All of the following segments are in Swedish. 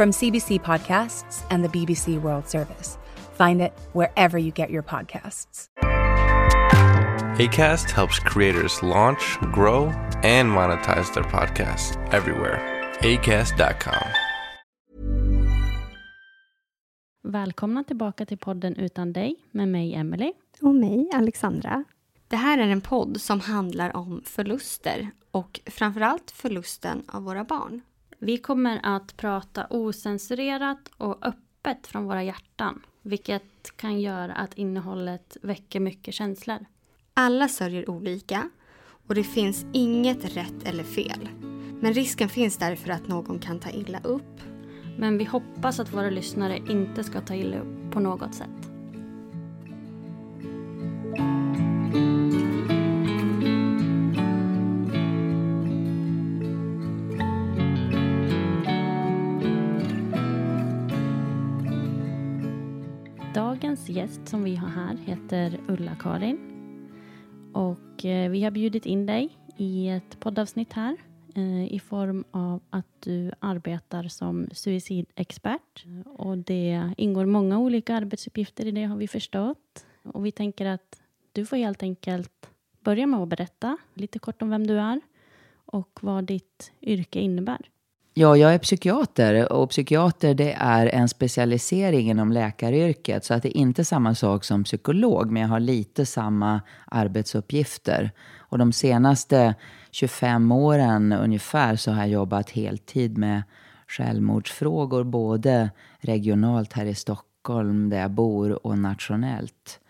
from CBC Podcasts and the BBC World Service. Find it wherever you get your podcasts. ACAST helps creators launch, grow, and monetize their podcasts everywhere. ACAST.com. Välkomna tillbaka till podden Utan dig med mig Emily. Och mig, Alexandra. Det här är en podd som handlar om förluster och framförallt förlusten av våra barn. Vi kommer att prata osensurerat och öppet från våra hjärtan. Vilket kan göra att innehållet väcker mycket känslor. Alla sörjer olika och det finns inget rätt eller fel. Men risken finns därför att någon kan ta illa upp. Men vi hoppas att våra lyssnare inte ska ta illa upp på något sätt. Dagens gäst som vi har här heter Ulla-Karin. Och eh, vi har bjudit in dig i ett poddavsnitt här eh, i form av att du arbetar som suicidexpert. Och det ingår många olika arbetsuppgifter i det har vi förstått. Och vi tänker att du får helt enkelt börja med att berätta lite kort om vem du är och vad ditt yrke innebär. Ja, jag är psykiater och psykiater det är en specialisering inom läkaryrket. Så att det är inte samma sak som psykolog, men jag har lite samma arbetsuppgifter. Och de senaste 25 åren ungefär så har jag jobbat heltid med självmordsfrågor, både regionalt här i Stockholm där jag bor och nationellt.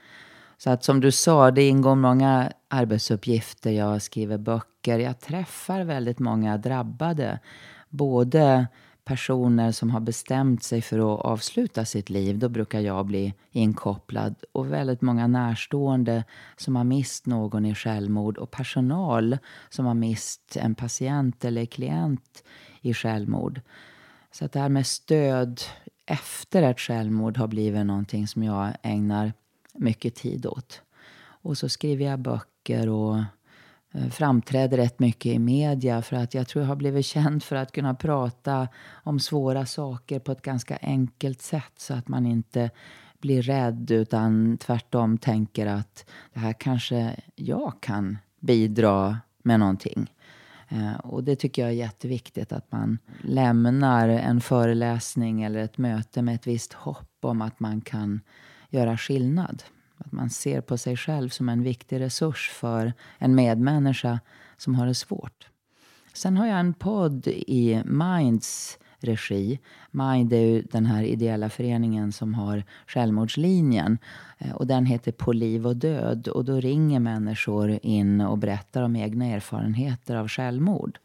Så att som du sa, det ingår många arbetsuppgifter. Jag skriver böcker, jag träffar väldigt många drabbade både personer som har bestämt sig för att avsluta sitt liv, då brukar jag bli inkopplad, och väldigt många närstående som har mist någon i självmord och personal som har mist en patient eller klient i självmord. Så att det här med stöd efter ett självmord har blivit någonting som jag ägnar mycket tid åt. Och så skriver jag böcker och Eh, framträder rätt mycket i media för att jag tror jag har blivit känd för att kunna prata om svåra saker på ett ganska enkelt sätt så att man inte blir rädd utan tvärtom tänker att det här kanske jag kan bidra med någonting. Eh, och det tycker jag är jätteviktigt att man lämnar en föreläsning eller ett möte med ett visst hopp om att man kan göra skillnad. Att man ser på sig själv som en viktig resurs för en medmänniska som har det svårt. Sen har jag en podd i Minds regi. Mind är ju den här ideella föreningen som har självmordslinjen. Eh, och den heter På liv och död. Och då ringer människor in och berättar om egna erfarenheter av självmord.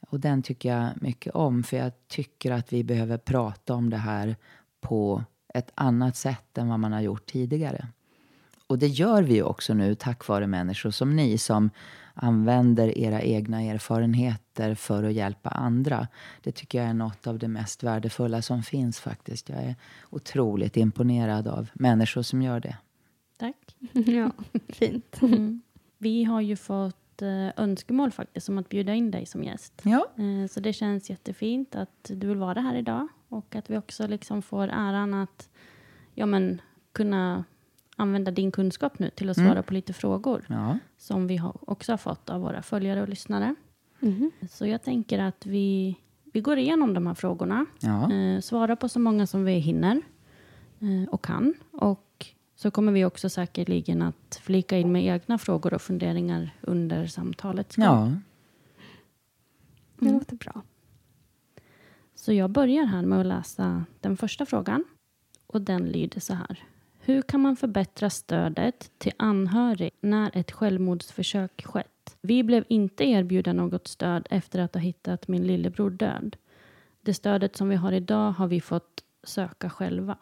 Och den tycker jag mycket om, för jag tycker att vi behöver prata om det här på ett annat sätt än vad man har gjort tidigare. Och det gör vi också nu tack vare människor som ni som använder era egna erfarenheter för att hjälpa andra. Det tycker jag är något av det mest värdefulla som finns faktiskt. Jag är otroligt imponerad av människor som gör det. Tack. Ja, fint. Mm. Vi har ju fått eh, önskemål faktiskt om att bjuda in dig som gäst. Ja. Eh, Så det känns jättefint att du vill vara här idag och att vi också liksom får äran att ja, men, kunna använda din kunskap nu till att svara Mm. på lite frågor Ja. som vi också har fått av våra följare och lyssnare. Mhm. Så jag tänker att vi, vi går igenom de här frågorna. Ja. Eh, svarar på så många som vi hinner eh, och kan. Och så kommer vi också säkerligen att flika in med egna frågor och funderingar under samtalets gång. ja. Det låter bra. Så jag börjar här med att läsa den första frågan. Och den lyder så här. Hur kan man förbättra stödet till anhörig när ett självmordsförsök skett? Vi blev inte erbjudna något stöd efter att ha hittat min lillebror död. Det stödet som vi har idag har vi fått söka själva.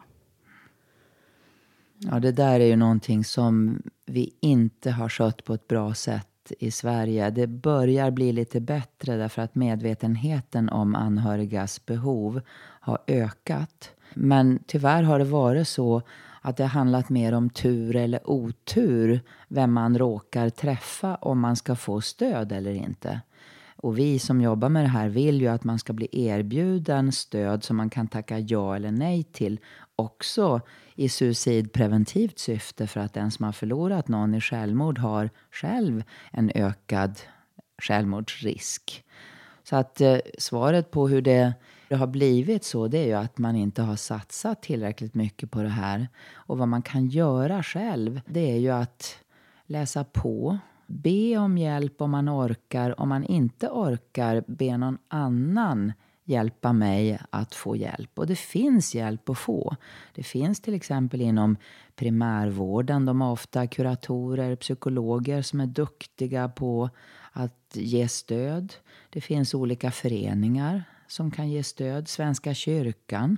Ja, det där är ju någonting som vi inte har skött på ett bra sätt i Sverige. Det börjar bli lite bättre därför att medvetenheten om anhörigas behov har ökat. Men tyvärr har det varit så att det har handlat mer om tur eller otur vem man råkar träffa om man ska få stöd eller inte. Och vi som jobbar med det här vill ju att man ska bli erbjuden stöd som man kan tacka ja eller nej till. Också i suicidpreventivt syfte för att den som har förlorat någon i självmord har själv en ökad självmordsrisk. Så att eh, svaret på hur det, det har blivit så det är ju att man inte har satsat tillräckligt mycket på det här. Och vad man kan göra själv det är ju att läsa på, be om hjälp om man orkar. Om man inte orkar, be någon annan hjälpa mig att få hjälp. Och det finns hjälp att få. Det finns till exempel inom primärvården. De har ofta kuratorer, psykologer som är duktiga på att ge stöd. Det finns olika föreningar som kan ge stöd. Svenska kyrkan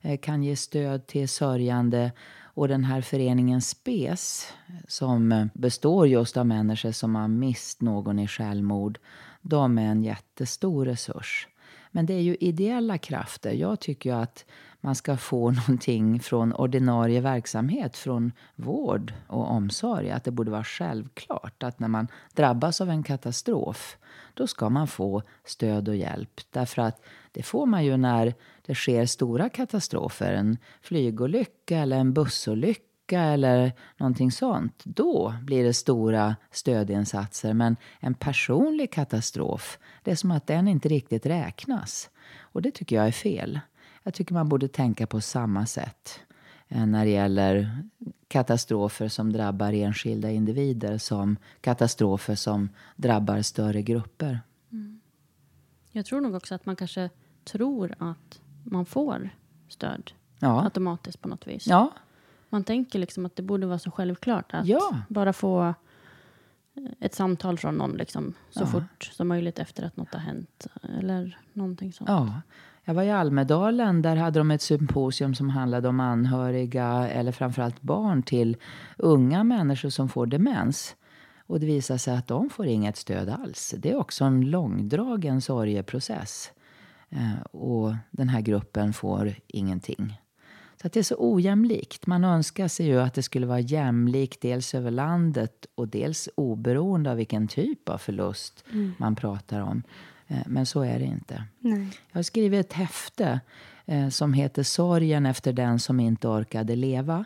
eh, kan ge stöd till sörjande. Och den här föreningen SPES, som eh, består just av människor som har mist någon i självmord, de är en jättestor resurs. Men det är ju ideella krafter. Jag tycker ju att man ska få någonting från ordinarie verksamhet, från vård och omsorg. Att det borde vara självklart att när man drabbas av en katastrof, då ska man få stöd och hjälp. Därför att det får man ju när det sker stora katastrofer. En flygolycka eller en bussolycka eller någonting sånt. Då blir det stora stödinsatser. Men en personlig katastrof, det är som att den inte riktigt räknas. Och det tycker jag är fel. Jag tycker man borde tänka på samma sätt eh, när det gäller katastrofer som drabbar enskilda individer som katastrofer som drabbar större grupper. Jag tror nog också att man kanske tror att man får stöd Ja. automatiskt på något vis. Ja, Man tänker liksom att det borde vara så självklart att Ja. bara få eh, ett samtal från någon liksom, så Ja. fort som möjligt efter att något har hänt. Eller någonting sånt. Ja. Jag var i Almedalen. Där hade de ett symposium som handlade om anhöriga eller framförallt barn till unga människor som får demens. Och det visade sig att de får inget stöd alls. Det är också en långdragen sorgeprocess. Eh, och den här gruppen får ingenting. Så att det är så ojämlikt. Man önskar sig ju att det skulle vara jämlikt dels över landet och dels oberoende av vilken typ av förlust man pratar om. Eh, Men så är det inte. Nej. Jag har skrivit ett häfte eh, som heter Sorgen efter den som inte orkade leva.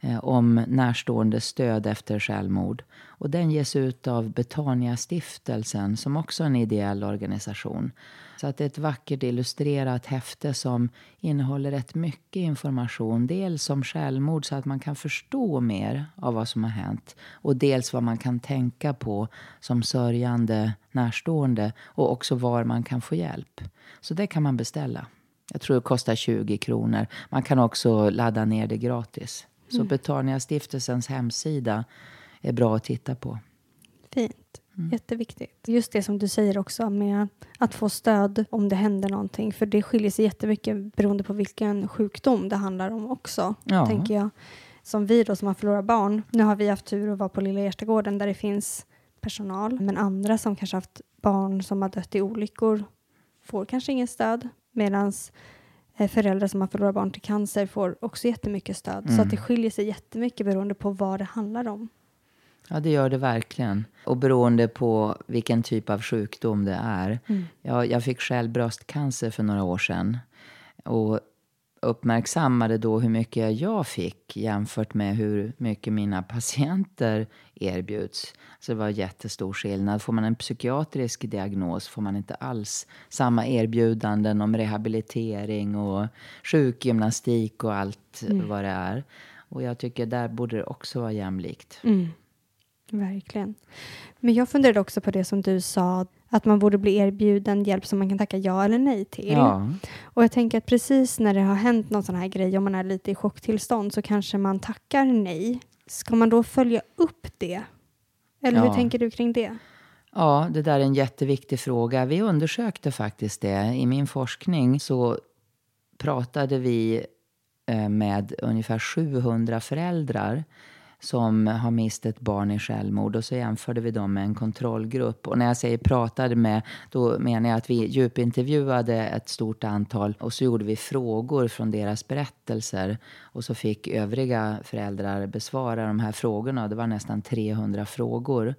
Eh, om närstående stöd efter självmord. Och den ges ut av Betania stiftelsen som också är en ideell organisation. Så att det är ett vackert illustrerat häfte som innehåller rätt mycket information. Dels om självmord så att man kan förstå mer av vad som har hänt. Och dels vad man kan tänka på som sörjande närstående. Och också var man kan få hjälp. Så det kan man beställa. Jag tror det kostar 20 kronor. Man kan också ladda ner det gratis. Så Betania stiftelsens hemsida är bra att titta på. Fint. Jätteviktigt. Just det som du säger också med att få stöd om det händer någonting. För det skiljer sig jättemycket beroende på vilken sjukdom det handlar om också. Ja. Tänker jag. som vi då som har förlorat barn, nu har vi haft tur att vara på Lilla Erstagården där det finns personal, men andra som kanske haft barn som har dött i olyckor får kanske ingen stöd, medan föräldrar som har förlorat barn till cancer får också jättemycket stöd. Mm. Så att det skiljer sig jättemycket beroende på vad det handlar om. Ja, det gör det verkligen. Och beroende på vilken typ av sjukdom det är. Mm. Jag, jag fick själv bröstcancer för några år sedan. Och uppmärksammade då hur mycket jag fick jämfört med hur mycket mina patienter erbjuds. Så det var jättestor skillnad. Får man en psykiatrisk diagnos får man inte alls samma erbjudanden om rehabilitering och sjukgymnastik och allt mm. vad det är. Och jag tycker där borde det också vara jämlikt. Mm. Verkligen. Men jag funderade också på det som du sa, att man borde bli erbjuden hjälp som man kan tacka ja eller nej till. Ja. Och jag tänker att precis när det har hänt någon sån här grej, om man är lite i chocktillstånd, så kanske man tackar nej. Ska man då följa upp det? Eller ja. hur tänker du kring det? Ja, det där är en jätteviktig fråga. Vi undersökte faktiskt det. I min forskning så pratade vi eh, med ungefär 700 föräldrar som har mist ett barn i självmord och så jämförde vi dem med en kontrollgrupp. Och när jag säger pratade med, då menar jag att vi djupintervjuade ett stort antal och så gjorde vi frågor från deras berättelser. Och så fick övriga föräldrar besvara de här frågorna. Det var nästan 300 frågor.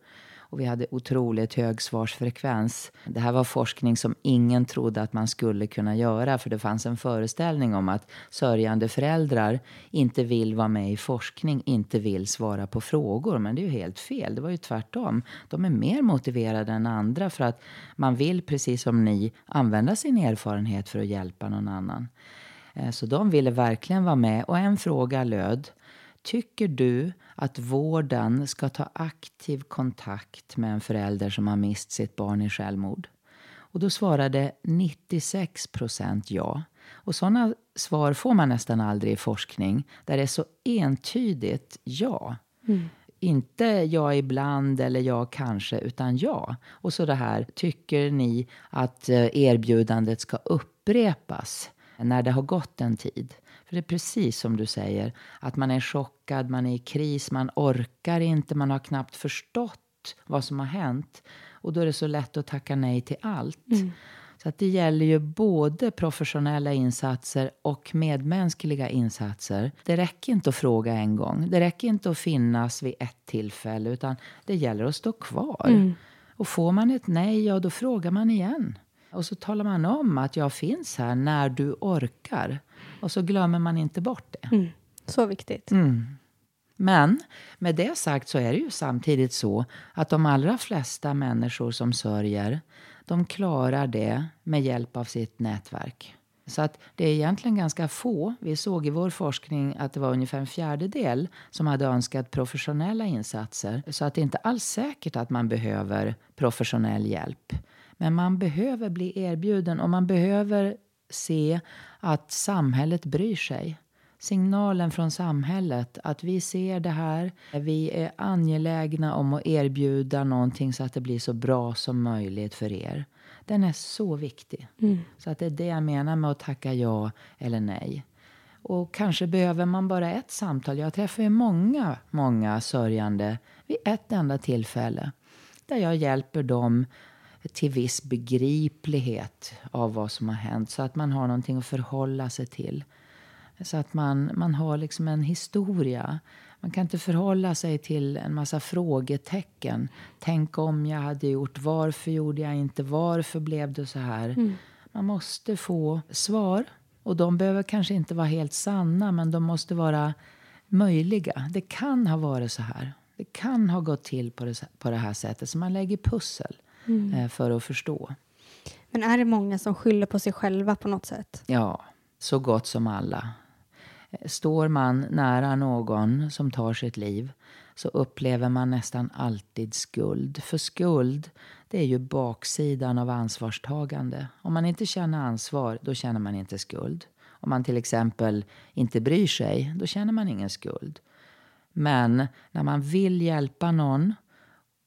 Och vi hade otroligt hög svarsfrekvens. Det här var forskning som ingen trodde att man skulle kunna göra för det fanns en föreställning om att sörjande föräldrar inte vill vara med i forskning, inte vill svara på frågor. Men det är ju helt fel. Det var ju tvärtom. De är mer motiverade än andra för att man vill, precis som ni, använda sin erfarenhet för att hjälpa någon annan. Eh, så de ville verkligen vara med. Och en fråga löd Tycker du att vården ska ta aktiv kontakt med en förälder som har mist sitt barn i självmord? Och då svarade 96 procent ja. Och sådana svar får man nästan aldrig i forskning där det är så entydigt ja. Mm. Inte ja ibland eller ja kanske, utan ja. Och så det här, tycker ni att eh, erbjudandet ska upprepas när det har gått en tid? För det är precis som du säger, att man är chockad, man är i kris, man orkar inte, man har knappt förstått vad som har hänt. Och då är det så lätt att tacka nej till allt. Mm. Så att det gäller ju både professionella insatser och medmänskliga insatser. Det räcker inte att fråga en gång. Det räcker inte att finnas vid ett tillfälle. Utan det gäller att stå kvar. Mm. Och får man ett nej, ja då frågar man igen. Och så talar man om att jag finns här när du orkar. Och så glömmer man inte bort det. Mm. Så viktigt. Mm. Men med det sagt så är det ju samtidigt så att de allra flesta människor som sörjer, de klarar det med hjälp av sitt nätverk. Så att det är egentligen ganska få. Vi såg i vår forskning att det var ungefär en fjärdedel som hade önskat professionella insatser. Så att det är inte alls säkert att man behöver professionell hjälp. Men man behöver bli erbjuden och man behöver se att samhället bryr sig. Signalen från samhället att vi ser det här, vi är angelägna om att erbjuda någonting så att det blir så bra som möjligt för er. Den är så viktig. Mm. Så att det är det jag menar med att tacka ja eller nej. Och kanske behöver man bara ett samtal. Jag träffar ju många, många sörjande vid ett enda tillfälle. Där jag hjälper dem till viss begriplighet av vad som har hänt. Så att man har någonting att förhålla sig till. Så att man, man har liksom en historia. Man kan inte förhålla sig till en massa frågetecken. Tänk om jag hade gjort, varför gjorde jag inte, varför blev det så här? Mm. Man måste få svar. Och de behöver kanske inte vara helt sanna, men de måste vara möjliga. Det kan ha varit så här. Det kan ha gått till på det, på det här sättet. Så man lägger pussel mm. Eh, för att förstå. Men är det många som skyller på sig själva på något sätt? Ja, så gott som alla. Eh, står man nära någon som tar sitt liv så upplever man nästan alltid skuld. För skuld, det är ju baksidan av ansvarstagande. Om man inte känner ansvar, då känner man inte skuld. Om man till exempel inte bryr sig, då känner man ingen skuld. Men när man vill hjälpa någon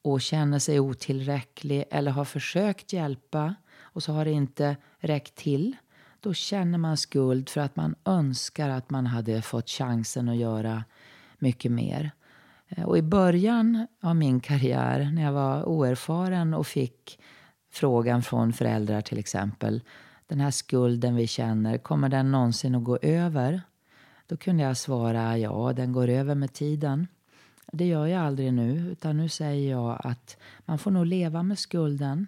och känner sig otillräcklig eller har försökt hjälpa och så har det inte räckt till. Då känner man skuld för att man önskar att man hade fått chansen att göra mycket mer. Eh, och i början av min karriär, när jag var oerfaren och fick frågan från föräldrar till exempel. Den här skulden vi känner, kommer den någonsin att gå över? Då kunde jag svara ja, den går över med tiden. Det gör jag aldrig nu, utan nu säger jag att man får nog leva med skulden.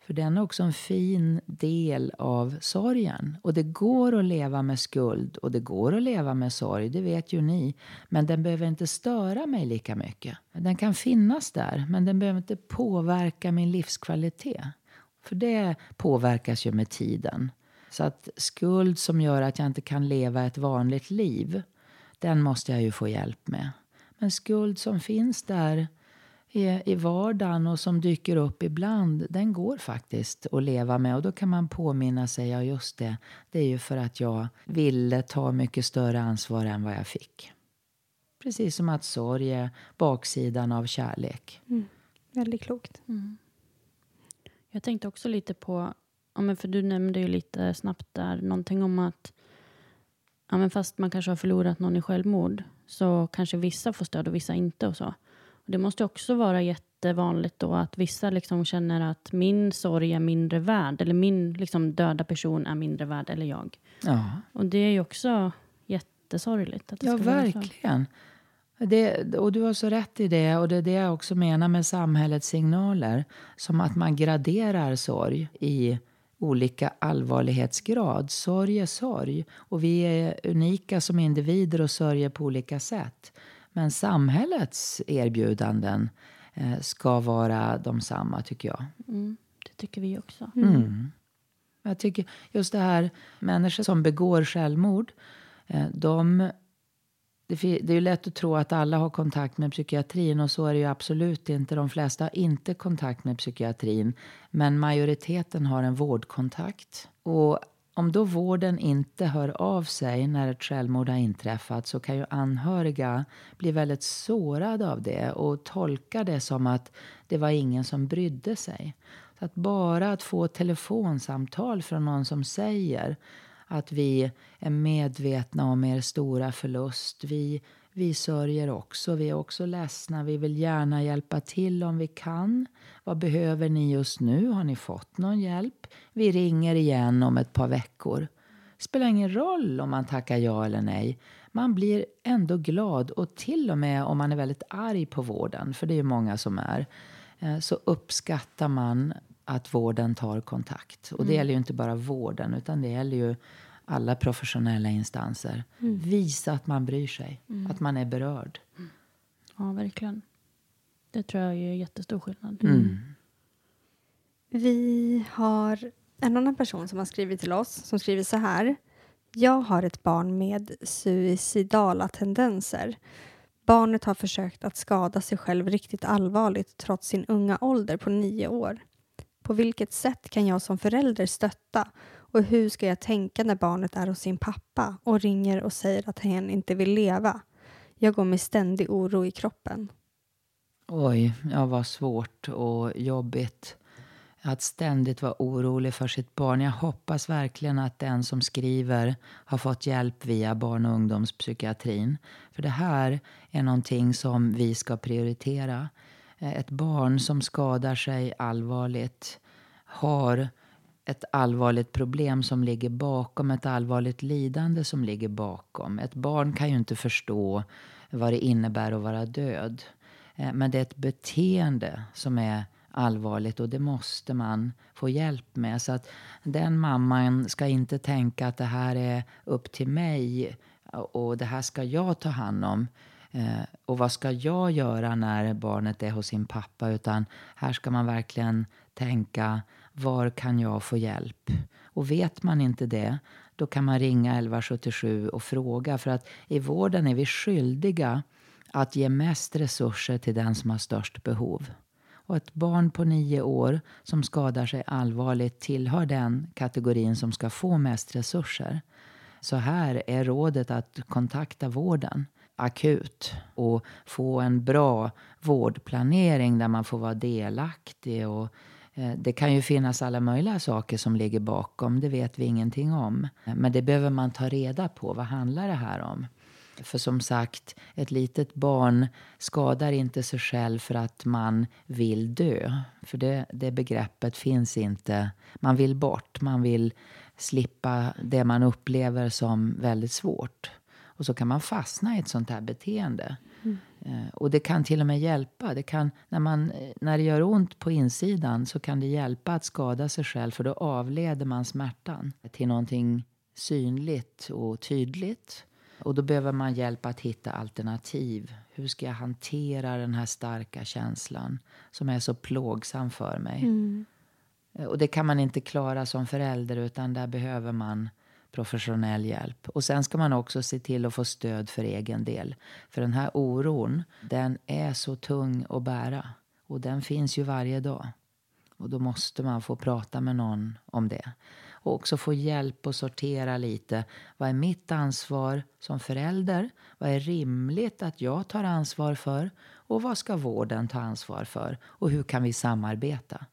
För den är också en fin del av sorgen. Och det går att leva med skuld och det går att leva med sorg, det vet ju ni. Men den behöver inte störa mig lika mycket. Den kan finnas där, men den behöver inte påverka min livskvalitet. För det påverkas ju med tiden. Så att skuld som gör att jag inte kan leva ett vanligt liv, den måste jag ju få hjälp med. Men skuld som finns där i, i vardagen och som dyker upp ibland, den går faktiskt att leva med. Och då kan man påminna sig, ja just det, det är ju för att jag ville ta mycket större ansvar än vad jag fick. Precis som att sorg är baksidan av kärlek. Mm. Väldigt klokt. Mm. Jag tänkte också lite på, ja, men för du nämnde ju lite snabbt där någonting om att ja, men fast man kanske har förlorat någon i självmord så kanske vissa får stöd och vissa inte och så. Och det måste också vara jättevanligt då att vissa liksom känner att min sorg är mindre värd eller min liksom döda person är mindre värd eller jag. Ja. Och det är ju också jättesorgligt. Att det ja, ska vara så. verkligen. Det, och du har så rätt i det. Och det är det jag också menar med samhällets signaler. Som att man graderar sorg i olika allvarlighetsgrad. Sorg är sorg. Och vi är unika som individer och sörjer på olika sätt. Men samhällets erbjudanden eh, ska vara de samma, tycker jag. Mm, det tycker vi också. Mm. Jag tycker just det här, människor som begår självmord, eh, de det det är ju lätt att tro att alla har kontakt med psykiatrin och så är det ju absolut inte. De flesta har inte kontakt med psykiatrin. Men majoriteten har en vårdkontakt. Och om då vården inte hör av sig när ett självmord har inträffat så kan ju anhöriga bli väldigt sårade av det och tolka det som att det var ingen som brydde sig. Så att bara att få ett telefonsamtal från någon som säger att vi är medvetna om er stora förlust. Vi, vi sörjer också. Vi är också ledsna. Vi vill gärna hjälpa till om vi kan. Vad behöver ni just nu? Har ni fått någon hjälp? Vi ringer igen om ett par veckor. Det spelar ingen roll om man tackar ja eller nej. Man blir ändå glad och till och med om man är väldigt arg på vården, för det är ju många som är, eh, så uppskattar man att vården tar kontakt. Och det gäller ju inte bara vården, utan det gäller ju alla professionella instanser. Visa att man bryr sig, att man är berörd. Ja, verkligen. Det tror jag är jättestor skillnad. Mm. Vi har en annan person som har skrivit till oss som skriver så här. Jag har ett barn med suicidala tendenser. Barnet har försökt att skada sig själv riktigt allvarligt trots sin unga ålder på nio år. På vilket sätt kan jag som förälder stötta och hur ska jag tänka när barnet är hos sin pappa och ringer och säger att hen inte vill leva? Jag går med ständig oro i kroppen. Oj, ja, vad svårt och jobbigt. Att ständigt vara orolig för sitt barn. Jag hoppas verkligen att den som skriver har fått hjälp via barn och ungdomspsykiatrin. För det här är någonting som vi ska prioritera. Eh, ett barn som skadar sig allvarligt har ett allvarligt problem som ligger bakom, ett allvarligt lidande som ligger bakom. Ett barn kan ju inte förstå vad det innebär att vara död. Eh, men det är ett beteende som är allvarligt och det måste man få hjälp med. Så att den mamman ska inte tänka att det här är upp till mig och det här ska jag ta hand om. Eh, Och vad ska jag göra när barnet är hos sin pappa? Utan här ska man verkligen tänka, var kan jag få hjälp? Och vet man inte det, då kan man ringa 1177 och fråga. För att i vården är vi skyldiga att ge mest resurser till den som har störst behov. Och ett barn på nio år som skadar sig allvarligt tillhör den kategorin som ska få mest resurser. Så här är rådet att kontakta vården akut och få en bra vårdplanering där man får vara delaktig. Och, eh, det kan ju finnas alla möjliga saker som ligger bakom, det vet vi ingenting om. Men det behöver man ta reda på. Vad handlar det här om? För som sagt, ett litet barn skadar inte sig själv för att man vill dö. För det, det begreppet finns inte. Man vill bort, man vill slippa det man upplever som väldigt svårt. Och så kan man fastna i ett sånt här beteende. Mm. Och det kan till och med hjälpa. Det kan, när, man, när det gör ont på insidan så kan det hjälpa att skada sig själv för då avleder man smärtan till någonting synligt och tydligt. Och då behöver man hjälp att hitta alternativ. Hur ska jag hantera den här starka känslan som är så plågsam för mig? Mm. Och det kan man inte klara som förälder utan där behöver man professionell hjälp. Och sen ska man också se till att få stöd för egen del. För den här oron, den är så tung att bära. Och den finns ju varje dag. Och då måste man få prata med någon om det. Och också få hjälp att sortera lite. Vad är mitt ansvar som förälder? Vad är rimligt att jag tar ansvar för? Och vad ska vården ta ansvar för? Och hur kan vi samarbeta?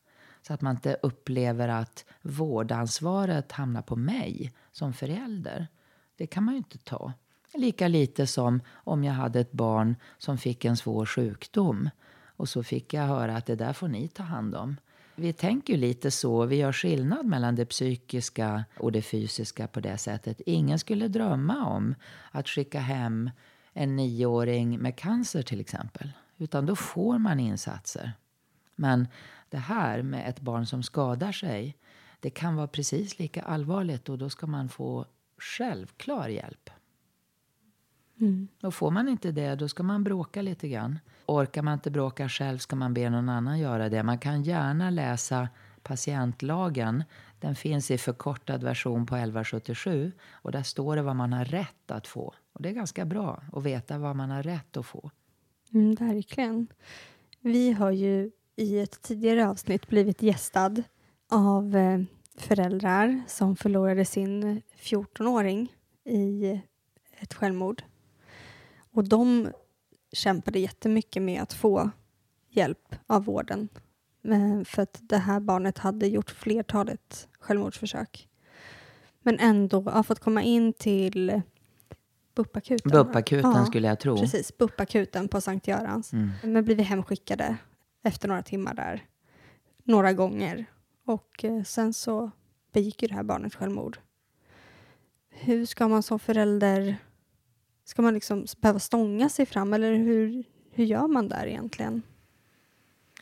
Så att man inte upplever att vårdansvaret hamnar på mig som förälder. Det kan man ju inte ta. Lika lite som om jag hade ett barn som fick en svår sjukdom. Och så fick jag höra att det där får ni ta hand om. Vi tänker lite så. Vi gör skillnad mellan det psykiska och det fysiska på det sättet. Ingen skulle drömma om att skicka hem en nioåring med cancer till exempel. Utan då får man insatser. Men det här med ett barn som skadar sig, det kan vara precis lika allvarligt och då ska man få självklar hjälp. Mm. Och får man inte det, då ska man bråka lite grann. Orkar man inte bråka själv ska man be någon annan göra det. Man kan gärna läsa patientlagen. Den finns i förkortad version på 1177 och där står det vad man har rätt att få. Och det är ganska bra att veta vad man har rätt att få. Mm, verkligen. Vi har ju i ett tidigare avsnitt blivit gästad av eh, föräldrar som förlorade sin 14-åring i ett självmord. Och de kämpade jättemycket med att få hjälp av vården. För att det här barnet hade gjort flertalet självmordsförsök. Men ändå har fått komma in till BUP-akuten. BUP-akuten ja, skulle jag tro. Precis, BUP-akuten på Sankt Görans. Mm. Men blivit hemskickade efter några timmar där. Några gånger. Och eh, sen så begick ju det här barnet självmord. Hur ska man som förälder Ska man liksom behöva stånga sig fram eller hur, hur gör man där egentligen?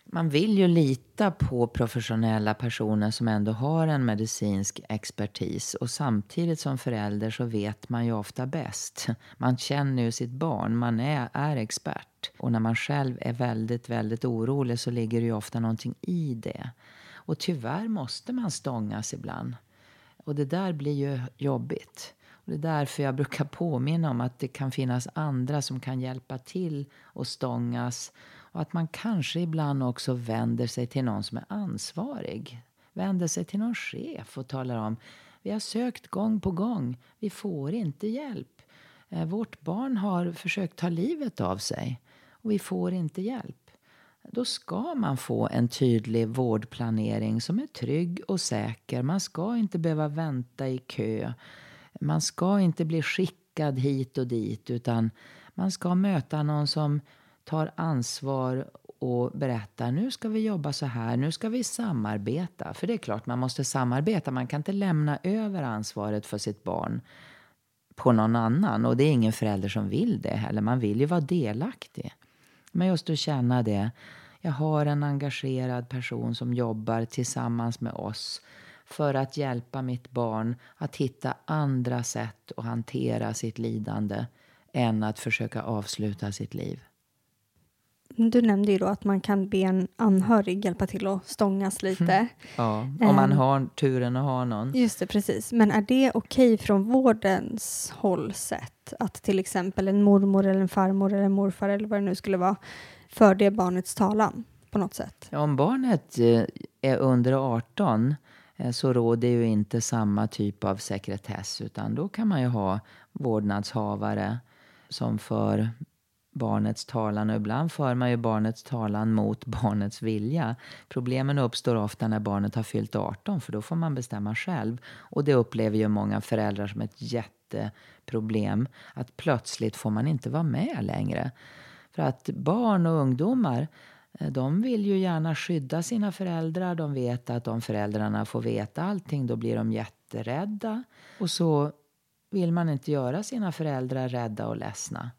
Man vill ju lita på professionella personer som ändå har en medicinsk expertis. Och samtidigt som förälder så vet man ju ofta bäst. Man känner ju sitt barn, man är, är expert. Och när man själv är väldigt, väldigt orolig så ligger det ju ofta någonting i det. Och tyvärr måste man stångas ibland. Och det där blir ju jobbigt. Det är därför jag brukar påminna om att det kan finnas andra som kan hjälpa till och stångas. Och att man kanske ibland också vänder sig till någon som är ansvarig. Vänder sig till någon chef och talar om vi har sökt gång på gång, vi får inte hjälp. Eh, vårt barn har försökt ta livet av sig och vi får inte hjälp. Då ska man få en tydlig vårdplanering som är trygg och säker. Man ska inte behöva vänta i kö. Man ska inte bli skickad hit och dit utan man ska möta någon som tar ansvar och berättar nu ska vi jobba så här, nu ska vi samarbeta. För det är klart man måste samarbeta, man kan inte lämna över ansvaret för sitt barn på någon annan. Och det är ingen förälder som vill det heller, man vill ju vara delaktig. Men just att känna det, jag har en engagerad person som jobbar tillsammans med oss för att hjälpa mitt barn att hitta andra sätt att hantera sitt lidande än att försöka avsluta sitt liv. Du nämnde ju då att man kan be en anhörig hjälpa till att stångas lite. Mm. Ja, om man har turen att ha någon. Just det, precis. Men är det okej från vårdens håll sett att till exempel en mormor eller en farmor eller en morfar eller vad det nu skulle vara för det barnets talan på något sätt? Ja, om barnet eh, är under 18 Eh, så råder ju inte samma typ av sekretess utan då kan man ju ha vårdnadshavare som för barnets talan och ibland för man ju barnets talan mot barnets vilja. Problemen uppstår ofta när barnet har fyllt 18 för då får man bestämma själv. Och det upplever ju många föräldrar som ett jätteproblem att plötsligt får man inte vara med längre. För att barn och ungdomar eh, de vill ju gärna skydda sina föräldrar. De vet att om föräldrarna får veta allting då blir de jätterädda. Och så vill man inte göra sina föräldrar rädda och ledsna.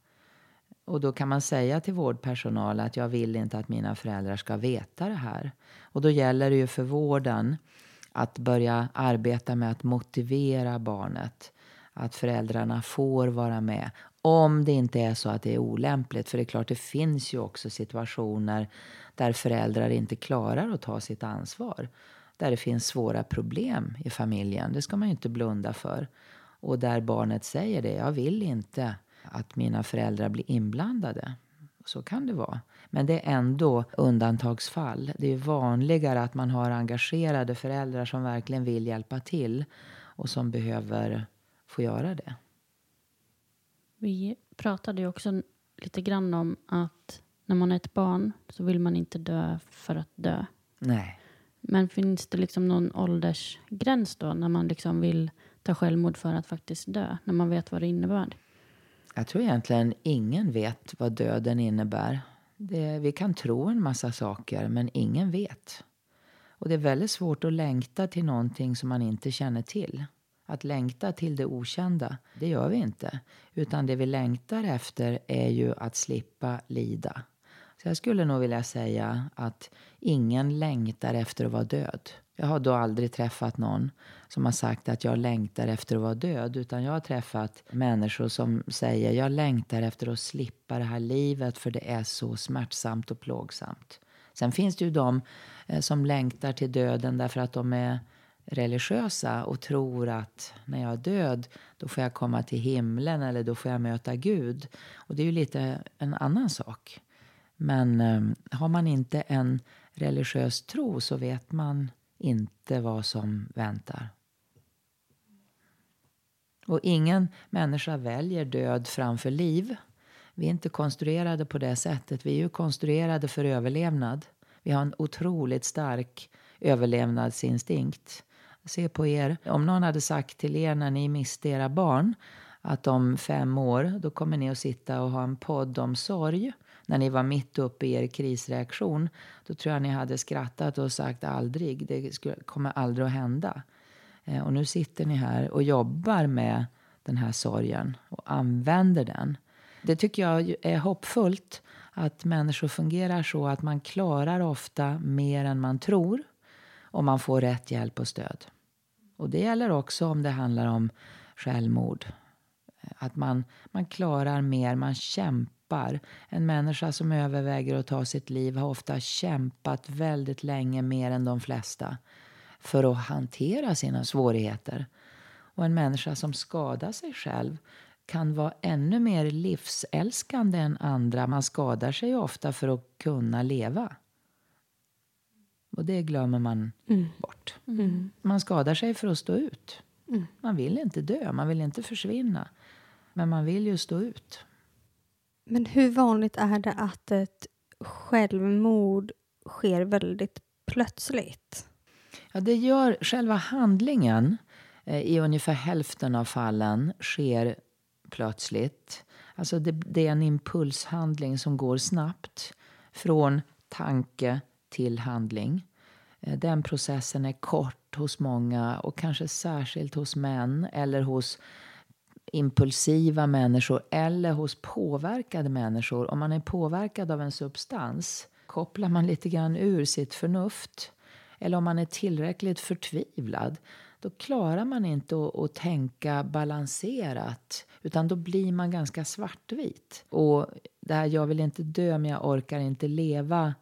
Och då kan man säga till vårdpersonal att jag vill inte att mina föräldrar ska veta det här. Och då gäller det ju för vården att börja arbeta med att motivera barnet. Att föräldrarna får vara med. Om det inte är så att det är olämpligt. För det är klart, det finns ju också situationer där föräldrar inte klarar att ta sitt ansvar. Där det finns svåra problem i familjen. Det ska man ju inte blunda för. Och där barnet säger det, jag vill inte att mina föräldrar blir inblandade. Så kan det vara. Men det är ändå undantagsfall. Det är vanligare att man har engagerade föräldrar som verkligen vill hjälpa till och som behöver få göra det. Vi pratade ju också lite grann om att när man är ett barn så vill man inte dö för att dö. Nej. Men finns det liksom någon åldersgräns då när man liksom vill ta självmord för att faktiskt dö? När man vet vad det innebär? Jag tror egentligen ingen vet vad döden innebär. Det, vi kan tro en massa saker, men ingen vet. Och det är väldigt svårt att längta till någonting som man inte känner till. Att längta till det okända, det gör vi inte. Utan det vi längtar efter är ju att slippa lida. Så jag skulle nog vilja säga att ingen längtar efter att vara död. Jag har då aldrig träffat någon som har sagt att jag längtar efter att vara död. Utan jag har träffat människor som säger jag längtar efter att slippa det här livet för det är så smärtsamt och plågsamt. Sen finns det ju de eh, som längtar till döden därför att de är religiösa och tror att när jag är död då får jag komma till himlen eller då får jag möta Gud. Och det är ju lite en annan sak. Men eh, har man inte en religiös tro så vet man inte vad som väntar. Och ingen människa väljer död framför liv. Vi är inte konstruerade på det sättet. Vi är ju konstruerade för överlevnad. Vi har en otroligt stark överlevnadsinstinkt. Se på er. Om någon hade sagt till er när ni miste era barn att om fem år då kommer ni att sitta och ha en podd om sorg när ni var mitt uppe i er krisreaktion, då tror jag ni hade skrattat och sagt aldrig, det skulle, kommer aldrig att hända. Eh, och nu sitter ni här och jobbar med den här sorgen och använder den. Det tycker jag är hoppfullt att människor fungerar så att man klarar ofta mer än man tror om man får rätt hjälp och stöd. Och det gäller också om det handlar om självmord. Att man, man klarar mer, man kämpar kämpar. En människa som överväger att ta sitt liv har ofta kämpat väldigt länge, mer än de flesta, för att hantera sina svårigheter. Och en människa som skadar sig själv kan vara ännu mer livsälskande än andra. Man skadar sig ofta för att kunna leva. Och det glömmer man mm. bort. Mm. Man skadar sig för att stå ut. Mm. Man vill inte dö, man vill inte försvinna. Men man vill ju stå ut. Men hur vanligt är det att ett självmord sker väldigt plötsligt? Ja, det gör själva handlingen eh, i ungefär hälften av fallen sker plötsligt. Alltså det, det, är en impulshandling som går snabbt från tanke till handling. Eh, den processen är kort hos många och kanske särskilt hos män eller hos impulsiva människor eller hos påverkade människor. Om man är påverkad av en substans kopplar man lite grann ur sitt förnuft. Eller om man är tillräckligt förtvivlad då klarar man inte att, att, tänka balanserat utan då blir man ganska svartvit. Och det här jag vill inte dö men jag orkar inte leva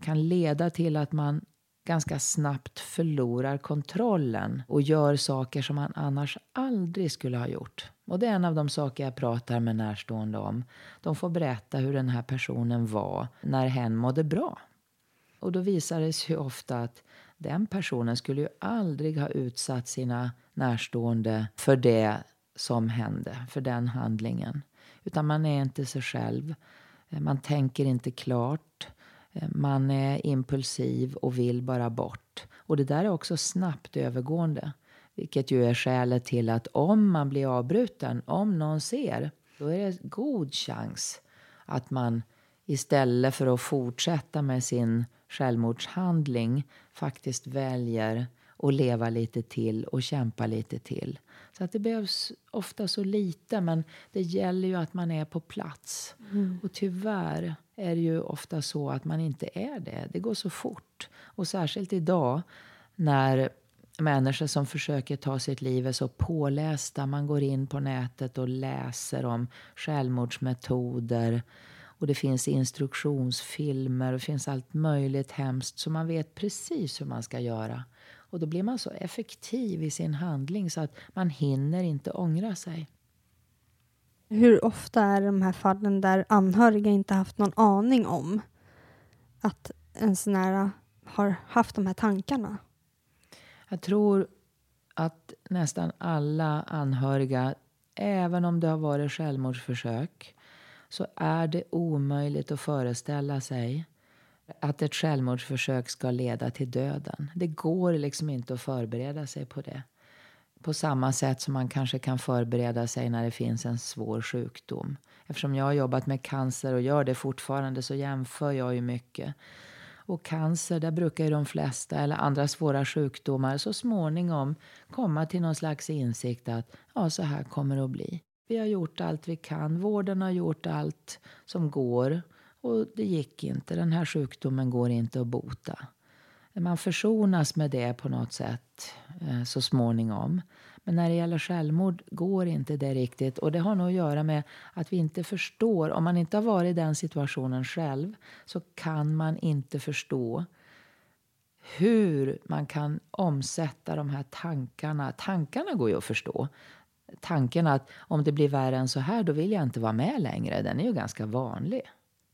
kan leda till att man ganska snabbt förlorar kontrollen och gör saker som han annars aldrig skulle ha gjort. Och det är en av de saker jag pratar med närstående om. De får berätta hur den här personen var när hen mådde bra. Och då visar det sig ofta att den personen skulle ju aldrig ha utsatt sina närstående för det som hände, för den handlingen. Utan man är inte sig själv. Man tänker inte klart. Man är impulsiv och vill bara bort. Och det där är också snabbt övergående. Vilket ju är skälet till att om man blir avbruten, om någon ser, då är det god chans att man istället för att fortsätta med sin självmordshandling faktiskt väljer att leva lite till och kämpa lite till. Så att det behövs ofta så lite, men det gäller ju att man är på plats. Mm. Och tyvärr är det ju ofta så att man inte är det. Det går så fort. Och särskilt idag när människor som försöker ta sitt liv är så pålästa. Man går in på nätet och läser om självmordsmetoder. Och det finns instruktionsfilmer och det finns allt möjligt hemskt. Så man vet precis hur man ska göra. Och då blir man så effektiv i sin handling så att man hinner inte ångra sig. Hur ofta är de här fallen där anhöriga inte haft någon aning om att ens nära har haft de här tankarna? Jag tror att nästan alla anhöriga, även om det har varit självmordsförsök, så är det omöjligt att föreställa sig att ett självmordsförsök ska leda till döden. Det går liksom inte att förbereda sig på det. På samma sätt som man kanske kan förbereda sig när det finns en svår sjukdom. Eftersom jag har jobbat med cancer och gör det fortfarande så jämför jag ju mycket. Och cancer, där brukar ju de flesta, eller andra svåra sjukdomar, så småningom komma till någon slags insikt att ja, så här kommer det att bli. Vi har gjort allt vi kan. Vården har gjort allt som går. Och det gick inte. Den här sjukdomen går inte att bota. Man försonas med det på något sätt eh, så småningom. Men när det gäller självmord går inte det riktigt. Och det har nog att göra med att vi inte förstår. Om man inte har varit i den situationen själv så kan man inte förstå hur man kan omsätta de här tankarna. Tankarna går ju att förstå. Tanken att om det blir värre än så här, då vill jag inte vara med längre. Den är ju ganska vanlig.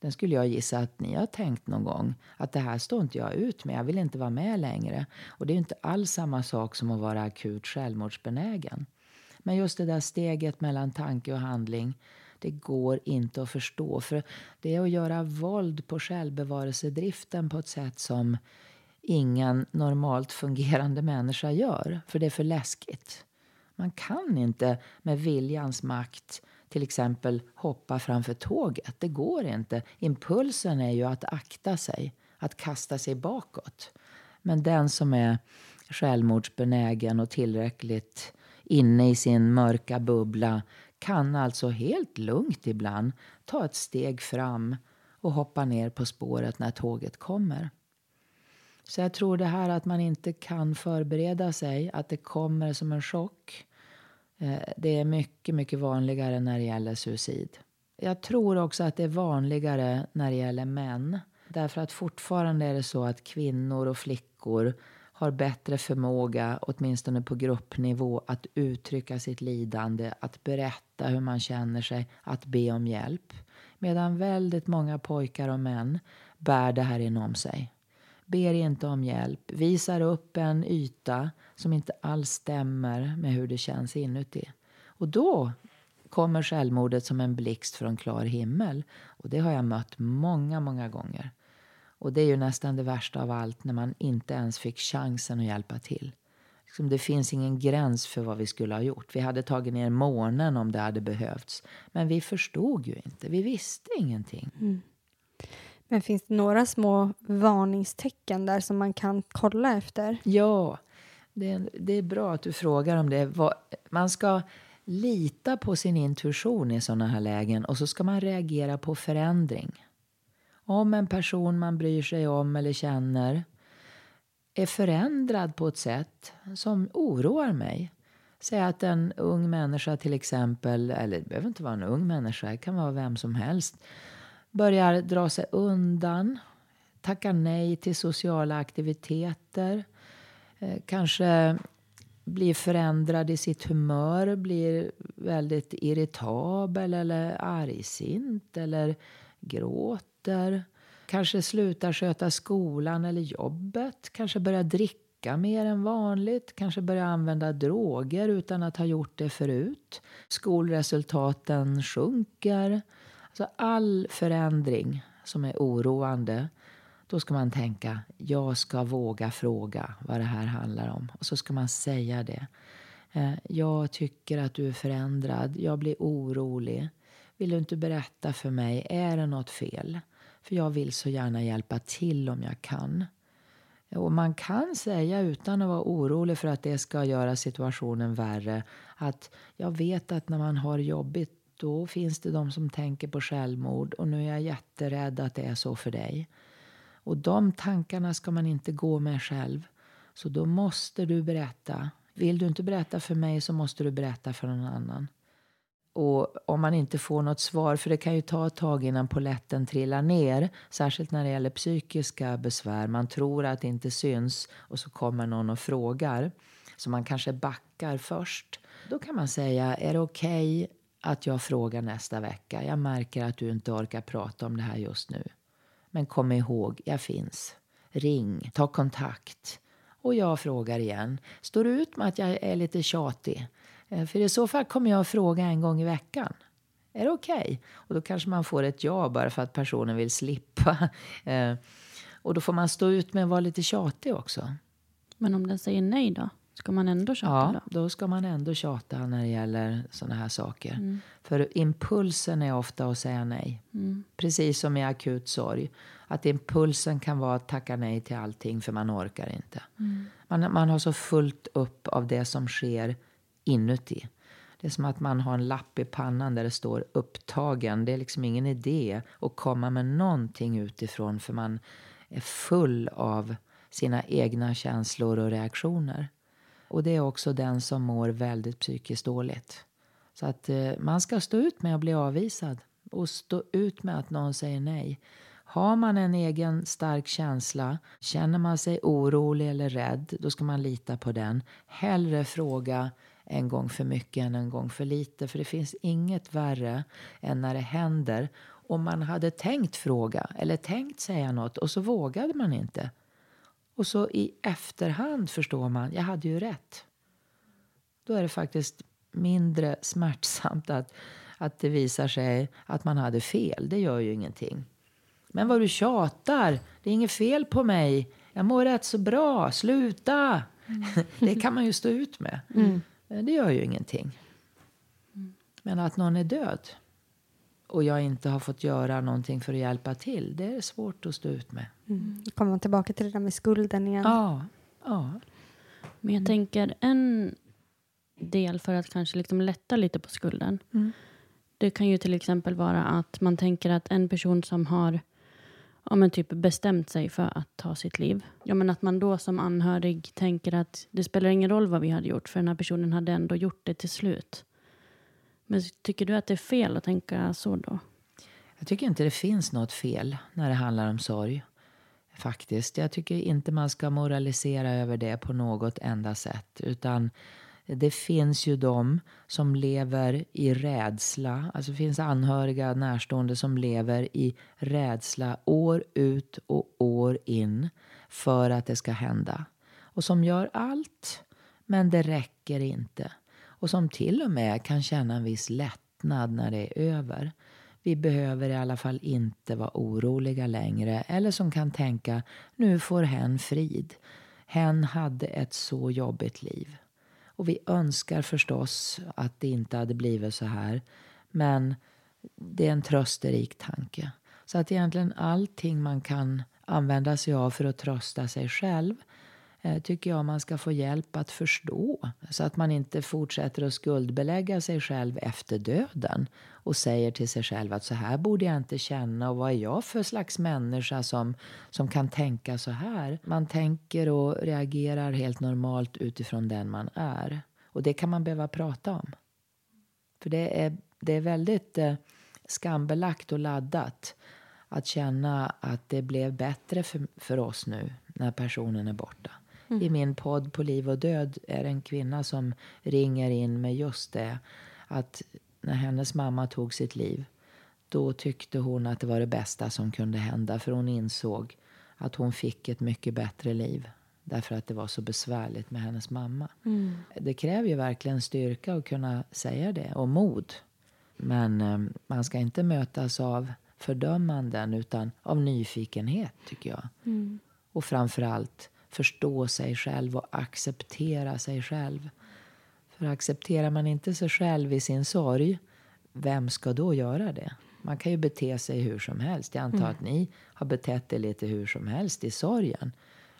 Den skulle jag gissa att ni har tänkt någon gång. Att det här står inte jag ut med. Jag vill inte vara med längre. Och det är inte alls samma sak som att vara akut självmordsbenägen. Men just det där steget mellan tanke och handling. Det går inte att förstå. För det är att göra våld på självbevarelsedriften på ett sätt som ingen normalt fungerande människa gör. För det är för läskigt. Man kan inte med viljans makt till exempel hoppa framför tåget. Det går inte. Impulsen är ju att akta sig, att kasta sig bakåt. Men den som är självmordsbenägen och tillräckligt inne i sin mörka bubbla kan alltså helt lugnt ibland ta ett steg fram och hoppa ner på spåret när tåget kommer. Så jag tror det här att man inte kan förbereda sig, att det kommer som en chock Eh, det är mycket, mycket vanligare när det gäller suicid. Jag tror också att det är vanligare när det gäller män. Därför att fortfarande är det så att kvinnor och flickor har bättre förmåga, åtminstone på gruppnivå, att uttrycka sitt lidande, att berätta hur man känner sig, att be om hjälp. Medan väldigt många pojkar och män bär det här inom sig ber inte om hjälp, visar upp en yta som inte alls stämmer med hur det känns inuti. Och då kommer självmordet som en blixt från klar himmel. Och det har jag mött många, många gånger. Och det är ju nästan det värsta av allt när man inte ens fick chansen att hjälpa till. Liksom det finns ingen gräns för vad vi skulle ha gjort. Vi hade tagit ner månen om det hade behövts. Men vi förstod ju inte. Vi visste ingenting. Mm. Men finns det några små varningstecken där som man kan kolla efter? Ja, det är, det är bra att du frågar om det. Man ska lita på sin intuition i sådana här lägen och så ska man reagera på förändring. Om en person man bryr sig om eller känner är förändrad på ett sätt som oroar mig. Säg att en ung människa till exempel, eller det behöver inte vara en ung människa, det kan vara vem som helst, börjar dra sig undan, tackar nej till sociala aktiviteter, Eh, kanske blir förändrad i sitt humör, blir väldigt irritabel eller argsint eller gråter. Kanske slutar sköta skolan eller jobbet, kanske börjar dricka mer än vanligt, kanske börjar använda droger utan att ha gjort det förut. Skolresultaten sjunker. Alltså all förändring som är oroande, då ska man tänka jag ska våga fråga vad det här handlar om. Och så ska man säga det. Eh, jag tycker att du är förändrad. Jag blir orolig. Vill du inte berätta för mig? Är det något fel? För jag vill så gärna hjälpa till om jag kan. Och man kan säga utan att vara orolig för att det ska göra situationen värre att jag vet att när man har jobbigt då finns det de som tänker på självmord och nu är jag jätterädd att det är så för dig. Och de tankarna ska man inte gå med själv. Så då måste du berätta. Vill du inte berätta för mig så måste du berätta för någon annan. Och om man inte får något svar, för det kan ju ta ett tag innan poletten trillar ner, särskilt när det gäller psykiska besvär. Man tror att det inte syns och så kommer någon och frågar. Så man kanske backar först. Då kan man säga, är det okej okay att jag frågar nästa vecka? Jag märker att du inte orkar prata om det här just nu. Men kom ihåg, jag finns. Ring, ta kontakt. Och jag frågar igen. Står du ut med att jag är lite tjatig? Eh, för i så fall kommer jag att fråga en gång i veckan. Är det okej? Okay? Och då kanske man får ett ja bara för att personen vill slippa. Eh, och då får man stå ut med att vara lite tjatig också. Men om den säger nej då? Ska man ändå tjata ja, då? då ska man ändå tjata när det gäller sådana här saker. Mm. För impulsen är ofta att säga nej. Mm. Precis som i akut sorg. Att impulsen kan vara att tacka nej till allting för man orkar inte. Mm. Man, man har så fullt upp av det som sker inuti. Det är som att man har en lapp i pannan där det står upptagen. Det är liksom ingen idé att komma med någonting utifrån för man är full av sina egna känslor och reaktioner. Och det är också den som mår väldigt psykiskt dåligt. Så att eh, man ska stå ut med att bli avvisad och stå ut med att någon säger nej. Har man en egen stark känsla, känner man sig orolig eller rädd, då ska man lita på den. Hellre fråga en gång för mycket än en gång för lite. För det finns inget värre än när det händer om man hade tänkt fråga eller tänkt säga något och så vågade man inte. Och så i efterhand förstår man, jag hade ju rätt. Då är det faktiskt mindre smärtsamt att, att det visar sig att man hade fel. Det gör ju ingenting. Men vad du tjatar, det är inget fel på mig. Jag mår rätt så bra, sluta! Mm. det kan man ju stå ut med. Mm. Det gör ju ingenting. Men att någon är död och jag inte har fått göra någonting för att hjälpa till, det är svårt att stå ut med. Mm. Då kommer man tillbaka till det där med skulden igen. Ja. ja. Men jag tänker en del för att kanske liksom lätta lite på skulden. Mm. Det kan ju till exempel vara att man tänker att en person som har ja, men typ bestämt sig för att ta sitt liv. Ja, men att man då som anhörig tänker att det spelar ingen roll vad vi hade gjort för den här personen hade ändå gjort det till slut. Men tycker du att det är fel att tänka så då? Jag tycker inte det finns något fel när det handlar om sorg. Faktiskt. Jag tycker inte man ska moralisera över det på något enda sätt. Utan det finns ju de som lever i rädsla. Alltså det finns anhöriga, närstående som lever i rädsla år ut och år in för att det ska hända. Och som gör allt, men det räcker inte. Och som till och med kan känna en viss lättnad när det är över. Vi behöver i alla fall inte vara oroliga längre. Eller som kan tänka, nu får hen frid. Hen hade ett så jobbigt liv. Och vi önskar förstås att det inte hade blivit så här. Men det är en trösterik tanke. Så att egentligen allting man kan använda sig av för att trösta sig själv Eh, tycker jag man ska få hjälp att förstå. Så att man inte fortsätter att skuldbelägga sig själv efter döden och säger till sig själv att så här borde jag inte känna och vad är jag för slags människa som, som kan tänka så här? Man tänker och reagerar helt normalt utifrån den man är. Och det kan man behöva prata om. För det är, det är väldigt eh, skambelagt och laddat att känna att det blev bättre för, för oss nu när personen är borta. Mm. I min podd På liv och död är det en kvinna som ringer in med just det. Att när hennes mamma tog sitt liv då tyckte hon att det var det bästa som kunde hända. För hon insåg att hon fick ett mycket bättre liv. Därför att det var så besvärligt med hennes mamma. Mm. Det kräver ju verkligen styrka att kunna säga det och mod. Men eh, man ska inte mötas av fördömanden utan av nyfikenhet, tycker jag. Mm. Och framför allt förstå sig själv och acceptera sig själv. För accepterar man inte sig själv i sin sorg, vem ska då göra det? Man kan ju bete sig hur som helst. Jag antar Mm. att ni har betett er lite hur som helst i sorgen.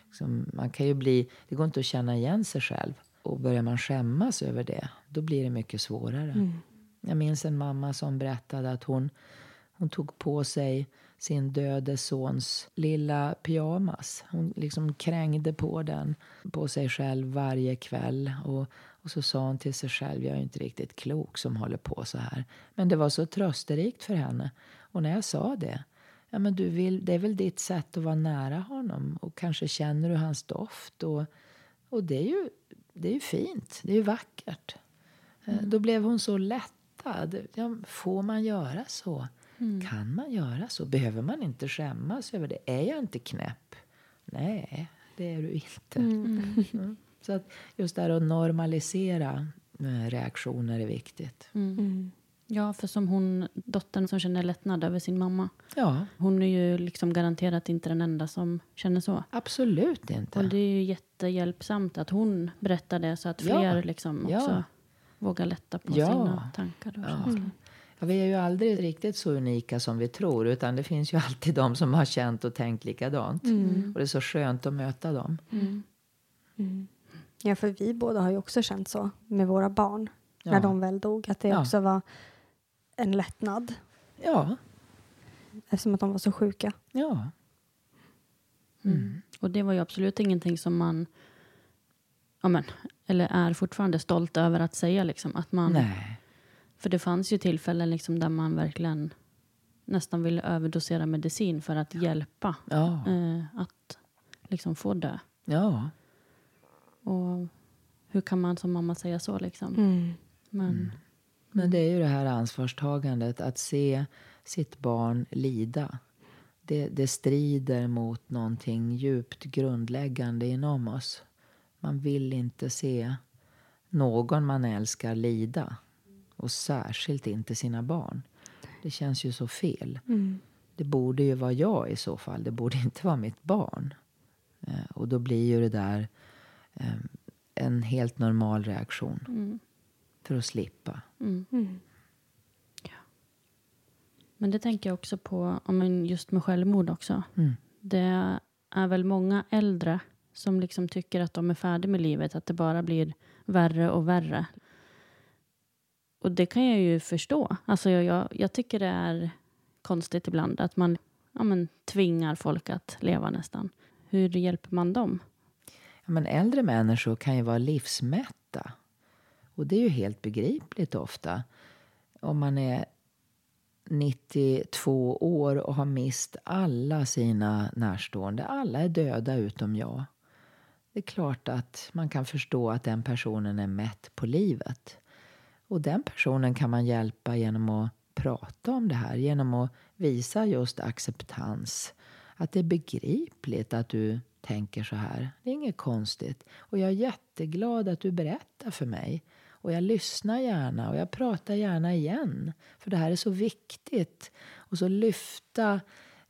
Liksom, man kan ju bli, det går inte att känna igen sig själv. Och börjar man skämmas över det, då blir det mycket svårare. Mm. Jag minns en mamma som berättade att hon, hon tog på sig sin döde sons lilla pyjamas. Hon liksom krängde på den på sig själv varje kväll. Och, och så sa hon till sig själv, jag är inte riktigt klok som håller på så här. Men det var så trösterikt för henne. Och när jag sa det, ja men du vill, det är väl ditt sätt att vara nära honom. Och kanske känner du hans doft. Och, och det är ju det är ju fint, det är ju vackert. Eh, Då blev hon så lättad. Ja, får man göra så? Kan man göra så? Behöver man inte skämmas över det? Är jag inte knäpp? Nej, det är du inte. Mm. Så att just det här att normalisera eh, reaktioner är viktigt. Mm. Ja, för som hon, dottern som känner lättnad över sin mamma. Ja, Hon är ju liksom garanterat inte den enda som känner så. absolut inte. Och det är ju jättehjälpsamt att hon berättar det så att Ja. fler liksom Ja. också vågar lätta på Ja. sina tankar och Ja. känslor. Ja, vi är ju aldrig riktigt så unika som vi tror. Utan det finns ju alltid de som har känt och tänkt likadant. Och det är så skönt att möta dem. Ja, för vi båda har ju också känt så med våra barn. Ja. När de väl dog. Att det Ja. också var en lättnad. Ja, Eftersom att de var så sjuka. ja. Och det var ju absolut ingenting som man ja men, eller är fortfarande stolt över att säga. Liksom, att man, Nej. För det fanns ju tillfällen liksom, där man verkligen nästan ville överdosera medicin för att hjälpa Ja. eh, att liksom, få dö. Ja. Och hur kan man som mamma säga så? Liksom? Mm. Men Men det är ju det här ansvarstagandet att se sitt barn lida. Det, det strider mot någonting djupt grundläggande inom oss. Man vill inte se någon man älskar lida. Och särskilt inte sina barn. Det känns ju så fel. Det borde ju vara jag i så fall. Det borde inte vara mitt barn. Eh, och då blir ju det där eh, en helt normal reaktion. För att slippa. Men det tänker jag också på, ja, men just med självmord också. Mm. Det är väl många äldre som liksom tycker att de är färdiga med livet, att det bara blir värre och värre. Och det kan jag ju förstå. Alltså jag, jag, jag tycker det är konstigt ibland att man ja, men, tvingar folk att leva nästan. Hur hjälper man dem? Ja, men äldre människor kan ju vara livsmätta. Och det är ju helt begripligt ofta. Om man är 92 år och har mist alla sina närstående. Alla är döda utom jag. Det är klart att man kan förstå att den personen är mätt på livet. Och den personen kan man hjälpa genom att prata om det här. Genom att visa just acceptans. Att det är begripligt att du tänker så här. Det är inget konstigt. Och jag är jätteglad att du berättar för mig. Och jag lyssnar gärna och jag pratar gärna igen. För det här är så viktigt. Och så lyfta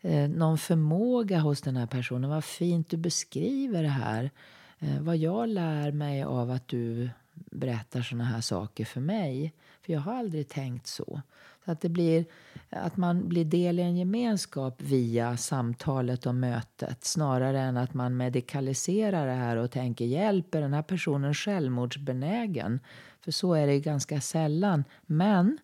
eh, någon förmåga hos den här personen. Vad fint du beskriver det här. Eh, vad jag lär mig av att du berättar såna här saker för mig. För jag har aldrig tänkt så. Så att det blir att man blir del i en gemenskap via samtalet och mötet snarare än att man medikaliserar det här och tänker hjälper den här personen självmordsbenägen? För så är det ju ganska sällan. Men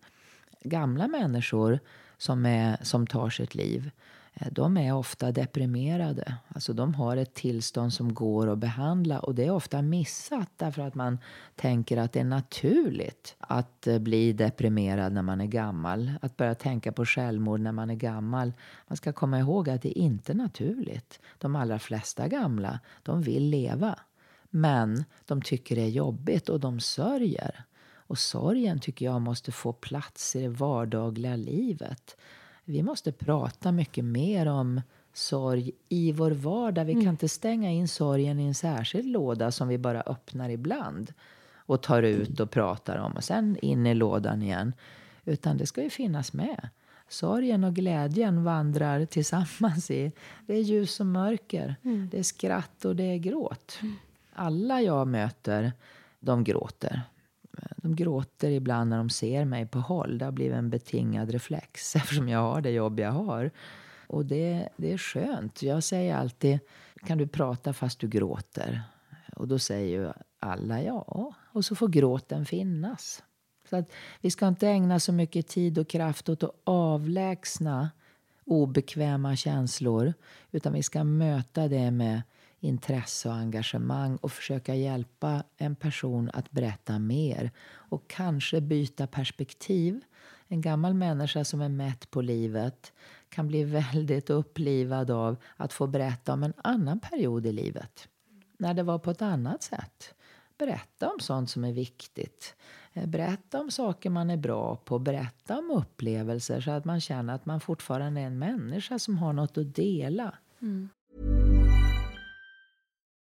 gamla människor som, är, som tar sitt liv Eh, de är ofta deprimerade. Alltså de har ett tillstånd som går att behandla och det är ofta missat därför att man tänker att det är naturligt att eh, bli deprimerad när man är gammal. Att börja tänka på självmord när man är gammal. Man ska komma ihåg att det är inte naturligt. De allra flesta gamla, de vill leva. Men de tycker det är jobbigt och de sörjer. Och sorgen tycker jag måste få plats i det vardagliga livet. Vi måste prata mycket mer om sorg i vår vardag. Vi kan inte stänga in sorgen i en särskild låda som vi bara öppnar ibland och tar ut och pratar om och sen in i lådan igen. Utan det ska ju finnas med. Sorgen och glädjen vandrar tillsammans i. Det är ljus och mörker. Mm. Det är skratt och det är gråt. Mm. Alla jag möter, de gråter. De gråter ibland när de ser mig på håll. Det har blivit en betingad reflex eftersom jag har det jobb jag har. Och det, det är skönt. Jag säger alltid, kan du prata fast du gråter? Och då säger ju alla ja. Och så får gråten finnas. Så att vi ska inte ägna så mycket tid och kraft åt att avlägsna obekväma känslor. Utan vi ska möta det med intresse och engagemang och försöka hjälpa en person att berätta mer och kanske byta perspektiv. En gammal människa som är mätt på livet kan bli väldigt upplivad av att få berätta om en annan period i livet. När det var på ett annat sätt. Berätta om sånt som är viktigt. Eh, berätta om saker man är bra på. Berätta om upplevelser så att man känner att man fortfarande är en människa som har något att dela. Mm.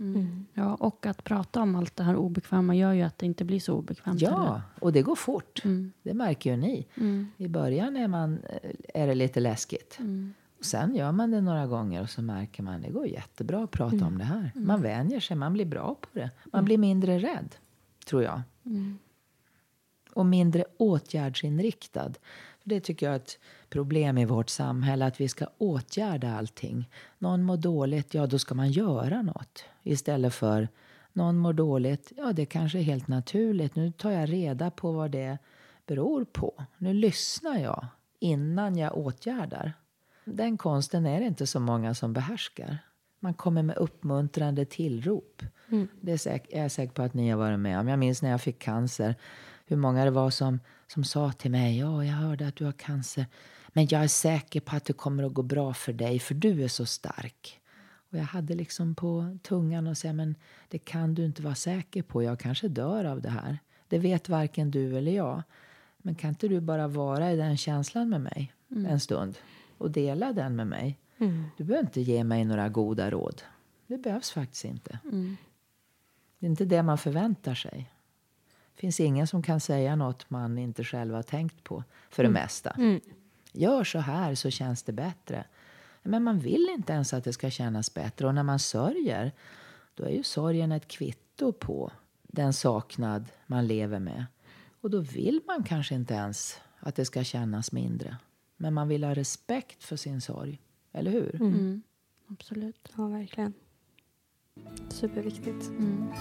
Mm. Ja, och att prata om allt det här obekväma gör ju att det inte blir så obekvämt. Ja, eller? och det går fort. Mm. Det märker ju ni. Mm. I början är, man, eh, är det lite läskigt. Mm. Och sen gör man det några gånger och så märker man att det går jättebra att prata mm. om det här. Mm. Man vänjer sig, man blir bra på det. Man mm. blir mindre rädd, tror jag. Mm. Och mindre åtgärdsinriktad. För det tycker jag ett problem i vårt samhälle, att vi ska åtgärda allting. Någon mår dåligt, ja då ska man göra något. Istället för någon mår dåligt, ja det kanske är helt naturligt. Nu tar jag reda på vad det beror på. Nu lyssnar jag innan jag åtgärdar. Den konsten är det inte så många som behärskar. Man kommer med uppmuntrande tillrop. Mm. Det är, säk är jag säker på att ni har varit med om. Jag minns när jag fick cancer. Hur många det var som, som sa till mig. Ja, jag hörde att du har cancer. Men jag är säker på att det kommer att gå bra för dig. För du är så stark. Och jag hade liksom på tungan att säga. Men det kan du inte vara säker på. Jag kanske dör av det här. Det vet varken du eller jag. Men kan inte du bara vara i den känslan med mig mm. en stund? och dela den med mig. Mm. Du behöver inte ge mig några goda råd. Det behövs faktiskt inte. Mm. Det är inte det man förväntar sig. Det finns ingen som kan säga något man inte själv har tänkt på, för det mm. mesta. Mm. Gör så här så känns det bättre. Men man vill inte ens att det ska kännas bättre. Och när man sörjer, då är ju sorgen ett kvitto på den saknad man lever med. Och då vill man kanske inte ens att det ska kännas mindre. Men man vill ha respekt för sin sorg. Eller hur? Mm. Mm. Absolut. Ja, verkligen. Superviktigt. Mm.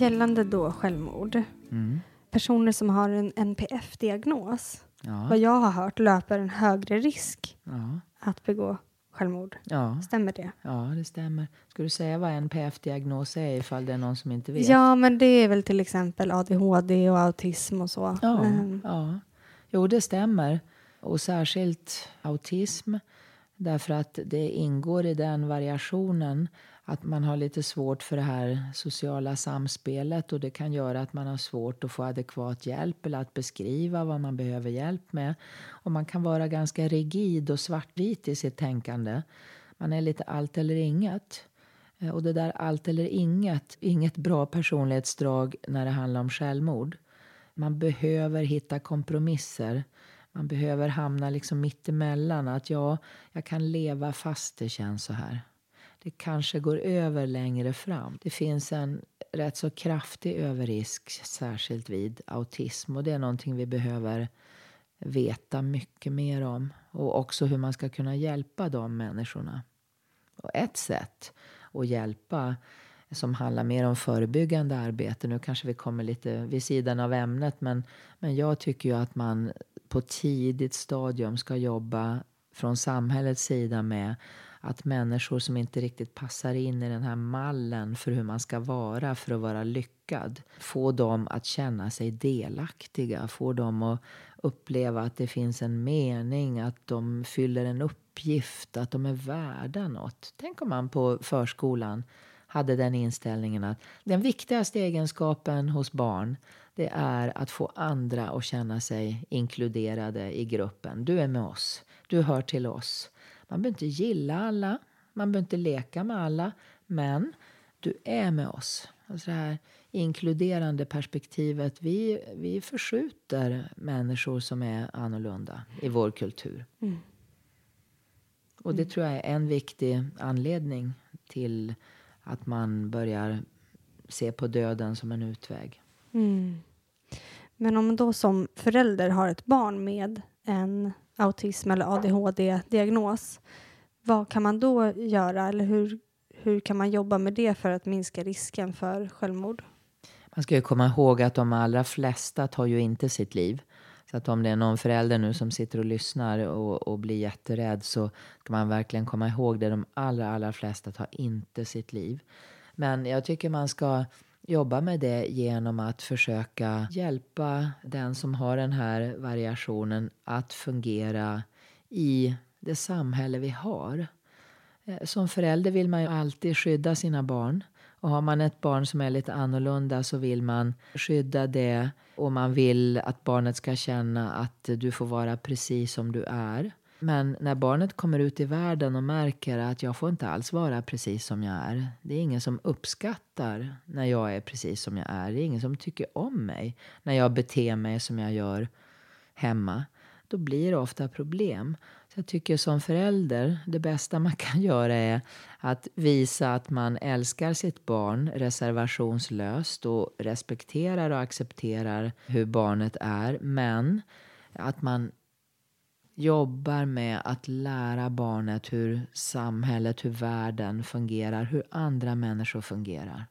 Gällande då självmord. Mm. Personer som har en NPF-diagnos, ja. vad jag har hört, löper en högre risk ja. att begå självmord. Ja. Stämmer det? Ja, det stämmer. Ska du säga vad NPF-diagnos är ifall det är någon som inte vet? Ja, men det är väl till exempel ADHD och autism och så. Ja, mm. ja. Jo, det stämmer. Och särskilt autism. Därför att det ingår i den variationen att man har lite svårt för det här sociala samspelet och det kan göra att man har svårt att få adekvat hjälp eller att beskriva vad man behöver hjälp med. Och man kan vara ganska rigid och svartvit i sitt tänkande. Man är lite allt eller inget. Eh, och det där allt eller inget, inget bra personlighetsdrag när det handlar om självmord. man behöver hitta kompromisser. Man behöver hamna liksom mitt emellan. Att ja, jag kan leva fast det känns så här. Det kanske går över längre fram. Det finns en rätt så kraftig överrisk, särskilt vid autism. Och det är någonting vi behöver veta mycket mer om. Och också hur man ska kunna hjälpa de människorna. Och ett sätt att hjälpa som handlar mer om förebyggande arbete. Nu kanske vi kommer lite vid sidan av ämnet men, men jag tycker ju att man på tidigt stadium ska jobba från samhällets sida med att människor som inte riktigt passar in i den här mallen för hur man ska vara för att vara lyckad, få dem att känna sig delaktiga, få dem att uppleva att det finns en mening, att de fyller en uppgift, att de är värda något. Tänk om man på förskolan hade den inställningen att den viktigaste egenskapen hos barn det är att få andra att känna sig inkluderade i gruppen. Du är med oss. Du hör till oss. Man behöver inte gilla alla. Man behöver inte leka med alla. Men du är med oss. Alltså det här inkluderande perspektivet. Vi, vi förskjuter människor som är annorlunda i vår kultur. Mm. Och det tror jag är en viktig anledning till att man börjar se på döden som en utväg. Mm. Men om man då som förälder har ett barn med en autism eller ADHD-diagnos, vad kan man då göra eller hur, hur kan man jobba med det för att minska risken för självmord? Man ska ju komma ihåg att de allra flesta tar ju inte sitt liv. Så att om det är någon förälder nu som sitter och lyssnar och, och blir jätterädd så ska man verkligen komma ihåg det. De allra, allra flesta tar inte sitt liv. Men jag tycker man ska jobba med det genom att försöka hjälpa den som har den här variationen att fungera i det samhälle vi har. Eh, som förälder vill man ju alltid skydda sina barn. Och har man ett barn som är lite annorlunda så vill man skydda det och man vill att barnet ska känna att du får vara precis som du är. Men när barnet kommer ut i världen och märker att jag får inte alls vara precis som jag är. Det är ingen som uppskattar när jag är precis som jag är. Det är ingen som tycker om mig när jag beter mig som jag gör hemma. Då blir det ofta problem. Så jag tycker som förälder, det bästa man kan göra är att visa att man älskar sitt barn reservationslöst och respekterar och accepterar hur barnet är. Men att man jobbar med att lära barnet hur samhället, hur världen fungerar, hur andra människor fungerar.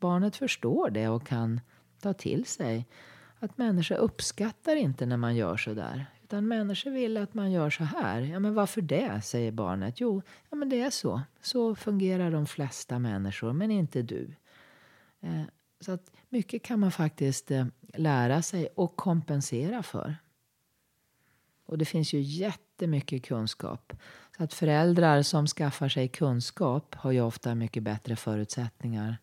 Barnet förstår det och kan ta till sig att människor uppskattar inte när man gör så där. Utan människor vill att man gör så här. Ja, men varför det? säger barnet. Jo, ja, men det är så. Så fungerar de flesta människor, men inte du. Eh, så att mycket kan man faktiskt eh, lära sig och kompensera för. Och det finns ju jättemycket kunskap. Så att föräldrar som skaffar sig kunskap har ju ofta mycket bättre förutsättningar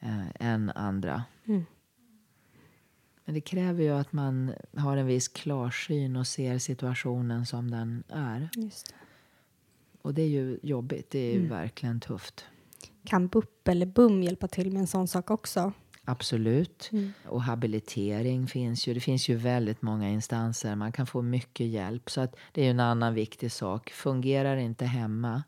eh, än andra. Mm. Men det kräver ju att man har en viss klarsyn och ser situationen som den är. Just det. Och det är ju jobbigt. Det är mm. verkligen tufft. Kan BUP eller BUM hjälpa till med en sån sak också? Absolut. Mm. Och habilitering finns ju. Det finns ju väldigt många instanser. Man kan få mycket hjälp. Så att det är en annan viktig sak. Fungerar inte hemma,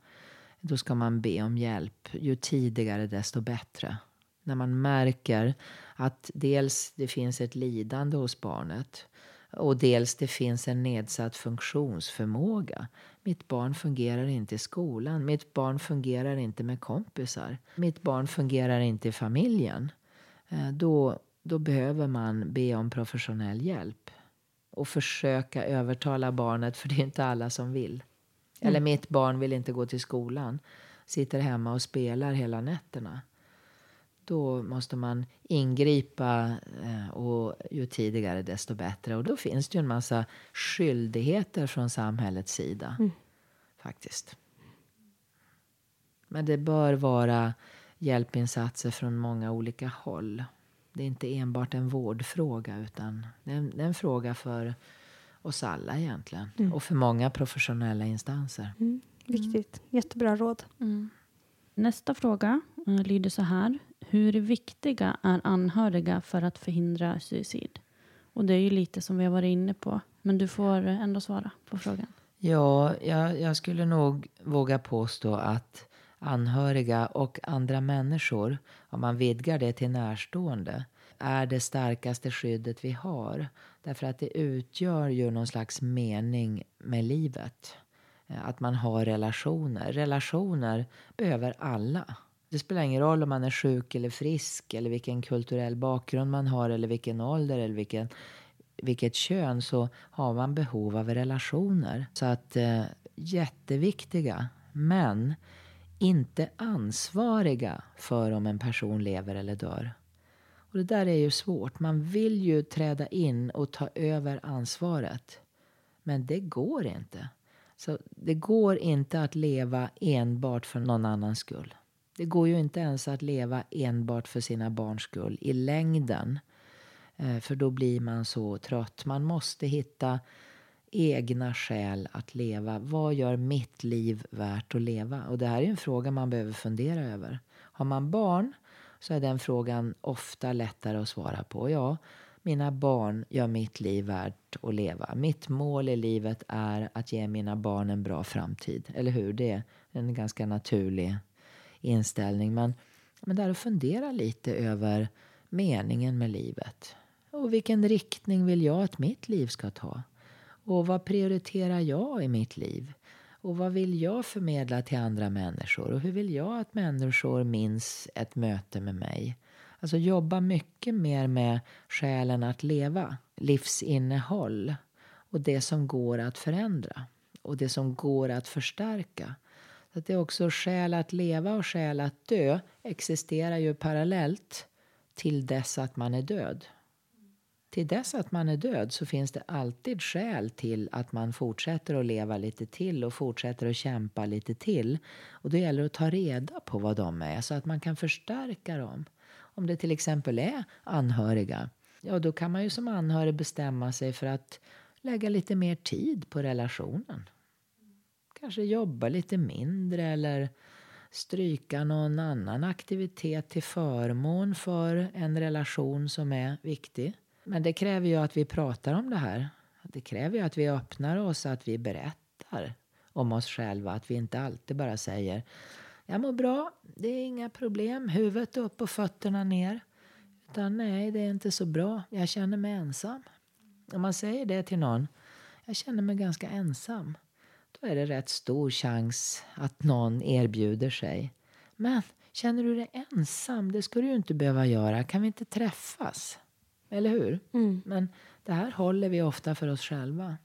då ska man be om hjälp. Ju tidigare desto bättre. När man märker att dels det finns ett lidande hos barnet och dels det finns en nedsatt funktionsförmåga. Mitt barn fungerar inte i skolan. Mitt barn fungerar inte med kompisar. Mitt barn fungerar inte i familjen. Eh, då, då behöver man be om professionell hjälp och försöka övertala barnet, för det är inte alla som vill. Mm. Eller mitt barn vill inte gå till skolan, sitter hemma och spelar hela nätterna. Då måste man ingripa eh, och ju tidigare desto bättre. Och då finns det ju en massa skyldigheter från samhällets sida. Mm. Faktiskt. Men det bör vara hjälpinsatser från många olika håll. Det är inte enbart en vårdfråga utan det är en, det är en fråga för oss alla egentligen. Mm. Och för många professionella instanser. Mm. Viktigt. Jättebra råd. Mm. Nästa fråga uh, lyder så här. Hur viktiga är anhöriga för att förhindra suicid? Och det är ju lite som vi har varit inne på. Men du får ändå svara på frågan. Ja, jag, jag skulle nog våga påstå att anhöriga och andra människor, om man vidgar det till närstående, är det starkaste skyddet vi har. Därför att det utgör ju någon slags mening med livet. Eh, att man har relationer. Relationer behöver alla. Det spelar ingen roll om man är sjuk eller frisk eller vilken kulturell bakgrund man har eller vilken ålder eller vilken, vilket kön så har man behov av relationer. Så att eh, jätteviktiga. Men inte ansvariga för om en person lever eller dör. Och det där är ju svårt. Man vill ju träda in och ta över ansvaret. Men det går inte. Så det går inte att leva enbart för någon annans skull. Det går ju inte ens att leva enbart för sina barns skull i längden. Eh, för då blir man så trött. Man måste hitta egna skäl att leva. Vad gör mitt liv värt att leva? Och det här är en fråga man behöver fundera över. Har man barn så är den frågan ofta lättare att svara på. Ja, mina barn gör mitt liv värt att leva. Mitt mål i livet är att ge mina barn en bra framtid. Eller hur? Det är en ganska naturlig inställning. Men, men där att fundera lite över meningen med livet. Och vilken riktning vill jag att mitt liv ska ta? Och vad prioriterar jag i mitt liv? Och vad vill jag förmedla till andra människor? Och hur vill jag att människor minns ett möte med mig? Alltså jobba mycket mer med själen att leva, livsinnehåll och det som går att förändra och det som går att förstärka. Så att det är också skäl att leva och skäl att dö existerar ju parallellt till dess att man är död. Till dess att man är död så finns det alltid skäl till att man fortsätter att leva lite till och fortsätter att kämpa lite till. Och då gäller det att ta reda på vad de är så att man kan förstärka dem. Om det till exempel är anhöriga, ja då kan man ju som anhörig bestämma sig för att lägga lite mer tid på relationen. Kanske jobba lite mindre eller stryka någon annan aktivitet till förmån för en relation som är viktig. Men det kräver ju att vi pratar om det här. Det kräver ju att vi öppnar oss, att vi berättar om oss själva. Att vi inte alltid bara säger jag mår bra, det är inga problem, huvudet upp och fötterna ner. Utan nej, det är inte så bra, jag känner mig ensam. Om man säger det till någon, jag känner mig ganska ensam. Då är det rätt stor chans att någon erbjuder sig. Men känner du dig ensam? Det ska du ju inte behöva göra. Kan vi inte träffas? Eller hur? Mm. Men det här håller vi ofta för oss själva.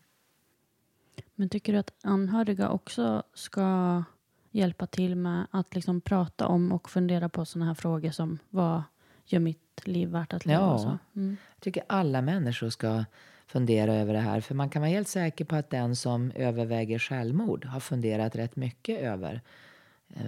Men tycker du att anhöriga också ska hjälpa till med att liksom prata om och fundera på sådana här frågor som vad gör mitt liv värt att leva? Ja, mm. jag tycker alla människor ska fundera över det här. För man kan vara helt säker på att den som överväger självmord har funderat rätt mycket över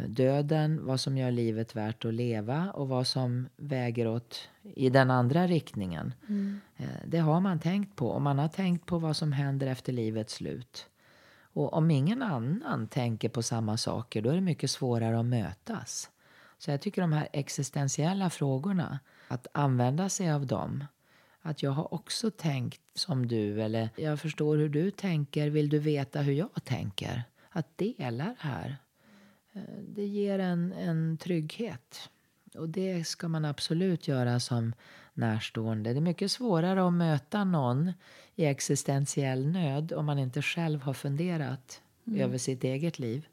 döden, vad som gör livet värt att leva och vad som väger åt i den andra riktningen. Mm. Eh, det har man tänkt på och man har tänkt på vad som händer efter livets slut. Och om ingen annan tänker på samma saker då är det mycket svårare att mötas. Så jag tycker de här existentiella frågorna, att använda sig av dem. Att jag har också tänkt som du eller jag förstår hur du tänker, vill du veta hur jag tänker? Att dela det här Eh, det ger en, en trygghet. Och det ska man absolut göra som närstående. Det är mycket svårare att möta någon i existentiell nöd om man inte själv har funderat mm. över sitt eget liv.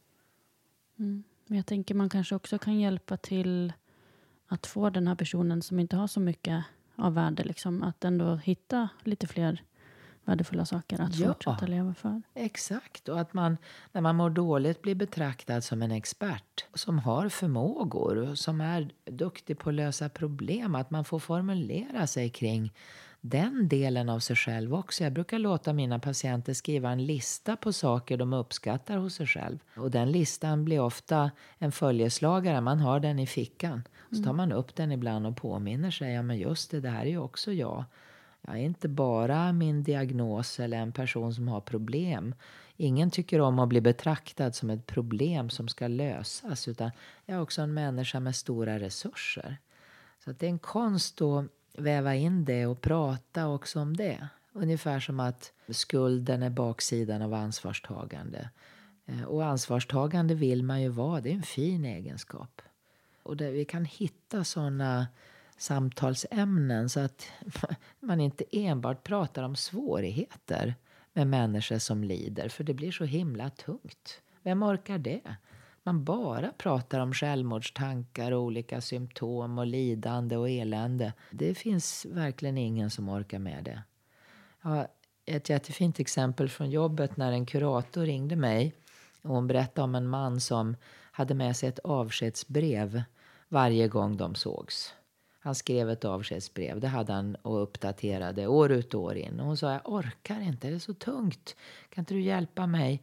Mm. Men jag tänker man kanske också kan hjälpa till att få den här personen som inte har så mycket av värde, liksom, att ändå hitta lite fler värdefulla saker att ja, fortsätta leva för. Exakt, och att man när man mår dåligt blir betraktad som en expert som har förmågor och som är duktig på att lösa problem. Att man får formulera sig kring den delen av sig själv också. Jag brukar låta mina patienter skriva en lista på saker de uppskattar hos sig själv. Och den listan blir ofta en följeslagare. Man har den i fickan. Så tar man upp den ibland och påminner sig. Ja, men just det, det här är ju också jag. Jag är inte bara min diagnos eller en person som har problem. Ingen tycker om att bli betraktad som ett problem som ska lösas utan jag är också en människa med stora resurser. Så det är en konst att väva in det och prata också om det. Ungefär som att skulden är baksidan av ansvarstagande. Eh, och ansvarstagande vill man ju vara, det är en fin egenskap. Och vi kan hitta sådana samtalsämnen så att man inte enbart pratar om svårigheter med människor som lider, för det blir så himla tungt. Vem orkar det? Man bara pratar om självmordstankar och olika symptom och lidande och elände. Det finns verkligen ingen som orkar med det. Jag har ett jättefint exempel från jobbet när en kurator ringde mig och hon berättade om en man som hade med sig ett avskedsbrev varje gång de sågs. Han skrev ett avskedsbrev, det hade han och uppdaterade år ut och år in. Och hon sa, jag orkar inte, det är så tungt. Kan inte du hjälpa mig?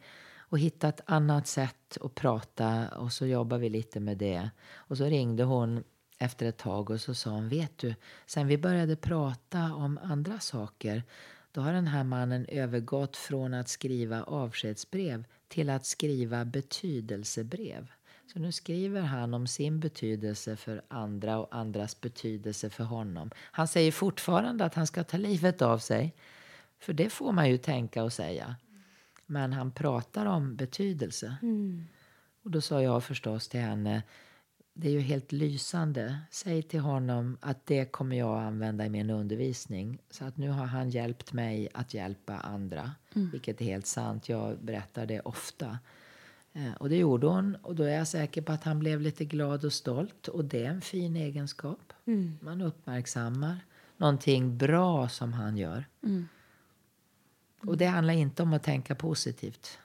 och hitta ett annat sätt att prata och så jobbar vi lite med det. Och så ringde hon efter ett tag och så sa hon, vet du, sen vi började prata om andra saker då har den här mannen övergått från att skriva avskedsbrev till att skriva betydelsebrev. Så nu skriver han om sin betydelse för andra och andras betydelse för honom. Han säger fortfarande att han ska ta livet av sig. För det får man ju tänka och säga. Men han pratar om betydelse. Mm. Och då sa jag förstås till henne, det är ju helt lysande. Säg till honom att det kommer jag att använda i min undervisning. Så att nu har han hjälpt mig att hjälpa andra. Mm. Vilket är helt sant. Jag berättar det ofta. Eh, och det gjorde hon. Och då är jag säker på att han blev lite glad och stolt. Och det är en fin egenskap. Mm. Man uppmärksammar någonting bra som han gör. Mm. Och det handlar inte om att tänka positivt.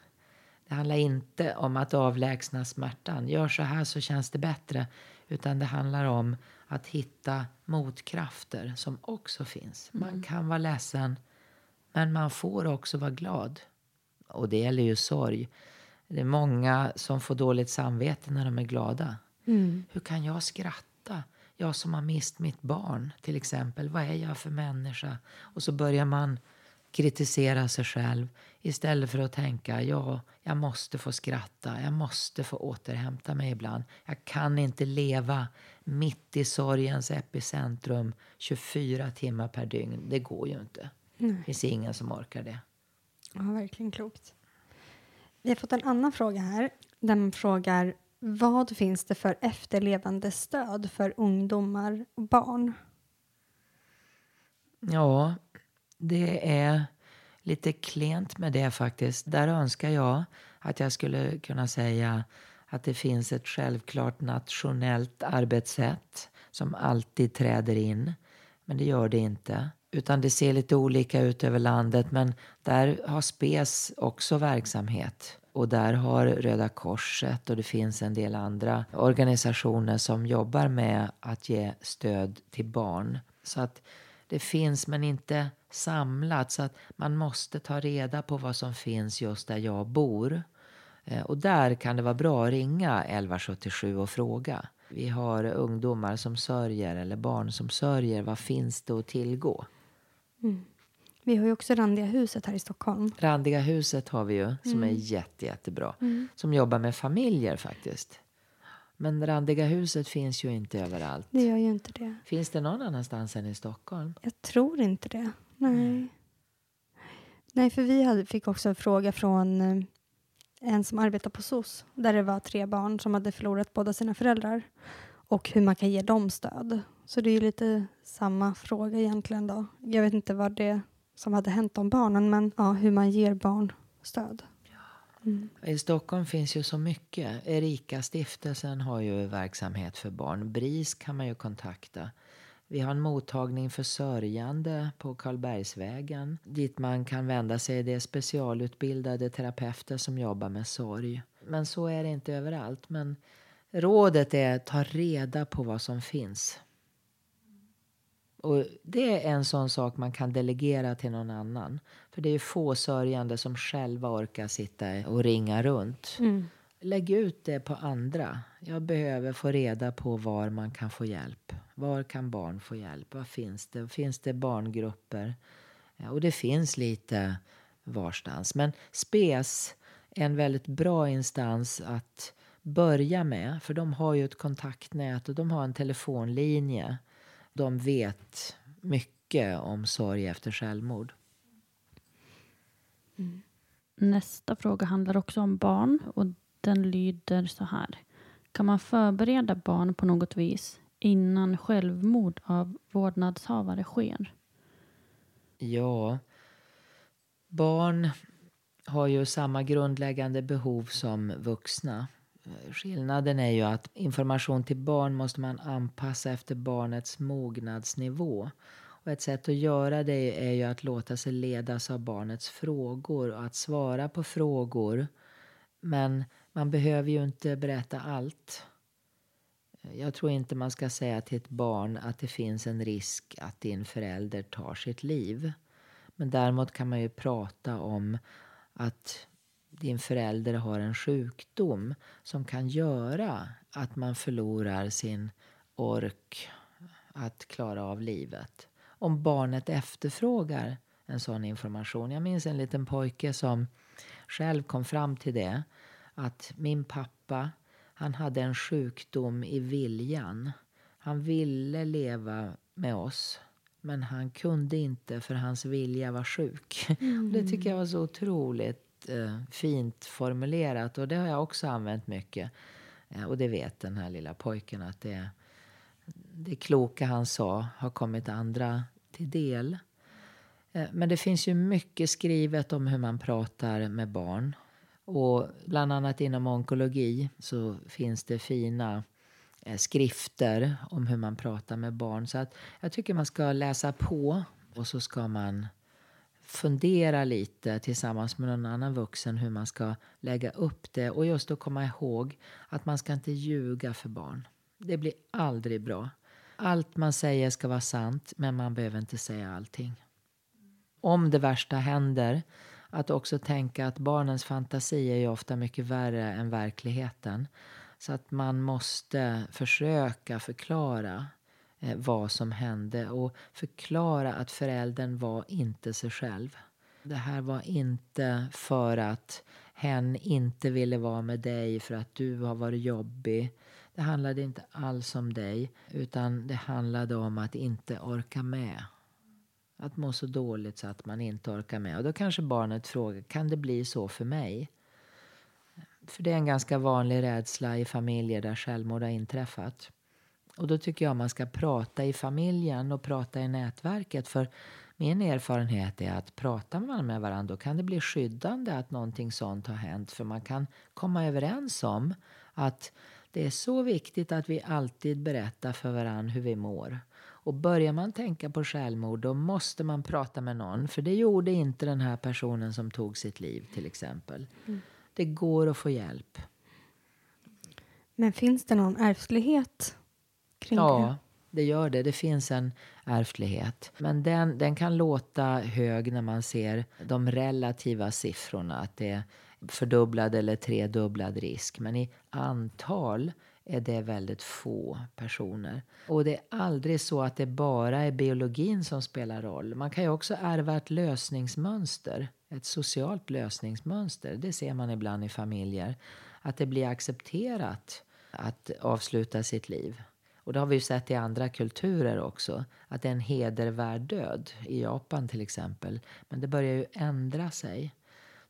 Det handlar inte om att avlägsna smärtan. Gör så här så känns det bättre. Utan det handlar om att hitta motkrafter som också finns. Man mm. kan vara ledsen, men man får också vara glad. Och det gäller ju sorg. Det är många som får dåligt samvete när de är glada. Mm. Hur kan jag skratta? Jag som har mist mitt barn, till exempel. Vad är jag för människa? Och så börjar man kritisera sig själv istället för att tänka ja, jag måste få skratta, jag måste få återhämta mig ibland. Jag kan inte leva mitt i sorgens epicentrum 24 timmar per dygn. Det går ju inte. Det finns ingen som orkar det. Ja, verkligen klokt. Vi har fått en annan fråga här där man frågar vad finns det för efterlevande stöd för ungdomar och barn? Ja, det är lite klent med det faktiskt. Där önskar jag att jag skulle kunna säga att det finns ett självklart nationellt arbetssätt som alltid träder in. Men det gör det inte. Utan det ser lite olika ut över landet. Men där har SPES också verksamhet. Och där har Röda Korset och det finns en del andra organisationer som jobbar med att ge stöd till barn. Så att det finns men inte samlat. Så att man måste ta reda på vad som finns just där jag bor. Eh, och där kan det vara bra att ringa 1177 och fråga. Vi har ungdomar som sörjer eller barn som sörjer. Vad finns det att tillgå? Mm. Vi har ju också Randiga huset här i Stockholm. Randiga huset har vi ju som mm. är jätte, jättebra. Mm. Som jobbar med familjer faktiskt. Men Randiga huset finns ju inte överallt. Det gör ju inte det. Finns det någon annanstans än i Stockholm? Jag tror inte det. Nej. Mm. Nej, för vi hade, fick också en fråga från eh, en som arbetar på SOS där det var tre barn som hade förlorat båda sina föräldrar och hur man kan ge dem stöd. Så det är lite samma fråga egentligen då. Jag vet inte vad det som hade hänt om barnen men ja, hur man ger barn stöd. Mm. I Stockholm finns ju så mycket. Erika stiftelsen har ju verksamhet för barn. BRIS kan man ju kontakta. Vi har en mottagning för sörjande på Karlbergsvägen dit man kan vända sig. Det är specialutbildade terapeuter som jobbar med sorg. Men så är det inte överallt. Men rådet är att ta reda på vad som finns. Och Det är en sån sak man kan delegera till någon annan. För det är få sörjande som själva orkar sitta och ringa runt. Mm. Lägg ut det på andra. Jag behöver få reda på var man kan få hjälp. Var kan barn få hjälp? Vad finns det? Finns det barngrupper? Och det finns lite varstans. Men SPES är en väldigt bra instans att börja med. För de har ju ett kontaktnät och de har en telefonlinje. De vet mycket om sorg efter självmord. Mm. Nästa fråga handlar också om barn och den lyder så här. Kan man förbereda barn på något vis innan självmord av vårdnadshavare sker? Ja, barn har ju samma grundläggande behov som vuxna. Eh, skillnaden är ju att information till barn måste man anpassa efter barnets mognadsnivå. Och ett sätt att göra det är ju att låta sig ledas av barnets frågor och att svara på frågor. Men man behöver ju inte berätta allt. Eh, jag tror inte man ska säga till ett barn att det finns en risk att din förälder tar sitt liv. Men däremot kan man ju prata om att din förälder har en sjukdom som kan göra att man förlorar sin ork att klara av livet. Om barnet efterfrågar en sån information. Jag minns en liten pojke som själv kom fram till det. Att min pappa, han hade en sjukdom i viljan. Han ville leva med oss. Men han kunde inte för hans vilja var sjuk. Mm. Det tycker jag var så otroligt eh, fint formulerat. Och det har jag också använt mycket. Eh, och det vet den här lilla pojken att det, det kloka han sa har kommit andra till del. Eh, men det finns ju mycket skrivet om hur man pratar med barn. Och bland annat inom onkologi så finns det fina eh, skrifter om hur man pratar med barn. Så att jag tycker man ska läsa på och så ska man fundera lite tillsammans med någon annan vuxen hur man ska lägga upp det. Och just att komma ihåg att man ska inte ljuga för barn. Det blir aldrig bra. Allt man säger ska vara sant, men man behöver inte säga allting. Om det värsta händer, att också tänka att barnens fantasi är ju ofta mycket värre än verkligheten. Så att man måste försöka förklara Eh, vad som hände och förklara att föräldern var inte sig själv. Det här var inte för att hen inte ville vara med dig för att du har varit jobbig. Det handlade inte alls om dig, utan det handlade om att inte orka med. Att må så dåligt så att man inte orkar med. Och då kanske barnet frågar, kan det bli så för mig? För det är en ganska vanlig rädsla i familjer där självmord har inträffat. Och då tycker jag man ska prata i familjen och prata i nätverket. För min erfarenhet är att pratar man med varandra då kan det bli skyddande att någonting sånt har hänt. För man kan komma överens om att det är så viktigt att vi alltid berättar för varandra hur vi mår. Och börjar man tänka på självmord då måste man prata med någon. För det gjorde inte den här personen som tog sitt liv till exempel. Mm. Det går att få hjälp. Men finns det någon ärftlighet kring ja, det? Ja, det gör det. Det finns en ärftlighet. Men den, den kan låta hög när man ser de relativa siffrorna. Att det är fördubblad eller tredubblad risk. Men i antal är det väldigt få personer. Och det är aldrig så att det bara är biologin som spelar roll. Man kan ju också ärva ett lösningsmönster. Ett socialt lösningsmönster. Det ser man ibland i familjer. Att det blir accepterat att avsluta sitt liv. Och det har vi ju sett i andra kulturer också. Att det är en hedervärd död. I Japan till exempel. Men det börjar ju ändra sig.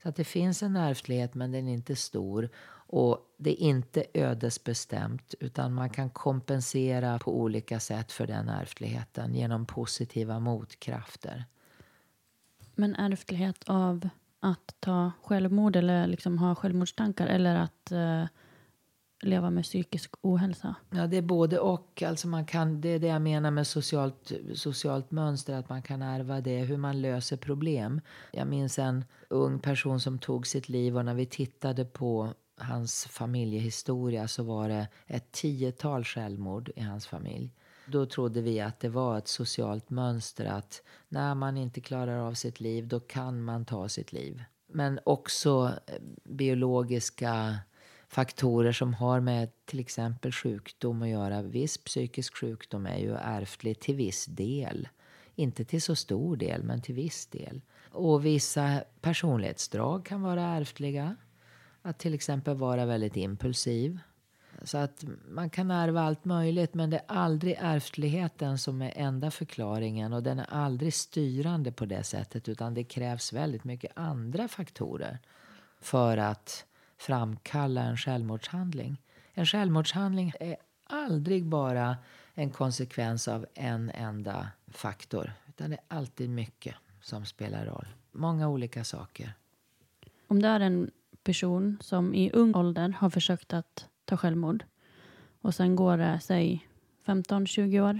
Så att det finns en ärftlighet men den är inte stor. Och det är inte ödesbestämt utan man kan kompensera på olika sätt för den ärftligheten genom positiva motkrafter. Men ärftlighet av att ta självmord eller liksom ha självmordstankar eller att eh leva med psykisk ohälsa? Ja, det är både och. Alltså man kan, det är det jag menar med socialt, socialt mönster, att man kan ärva det, hur man löser problem. Jag minns en ung person som tog sitt liv och när vi tittade på hans familjehistoria så var det ett tiotal självmord i hans familj. Då trodde vi att det var ett socialt mönster att när man inte klarar av sitt liv då kan man ta sitt liv. Men också eh, biologiska faktorer som har med till exempel sjukdom att göra. Viss psykisk sjukdom är ju ärftlig till viss del. Inte till så stor del, men till viss del. Och vissa personlighetsdrag kan vara ärftliga. Att till exempel vara väldigt impulsiv. Så att man kan ärva allt möjligt men det är aldrig ärftligheten som är enda förklaringen och den är aldrig styrande på det sättet utan det krävs väldigt mycket andra faktorer för att framkalla en självmordshandling. En självmordshandling är aldrig bara en konsekvens av en enda faktor utan det är alltid mycket som spelar roll. Många olika saker. Om det är en person som i ung ålder har försökt att ta självmord och sen går det, säg 15-20 år.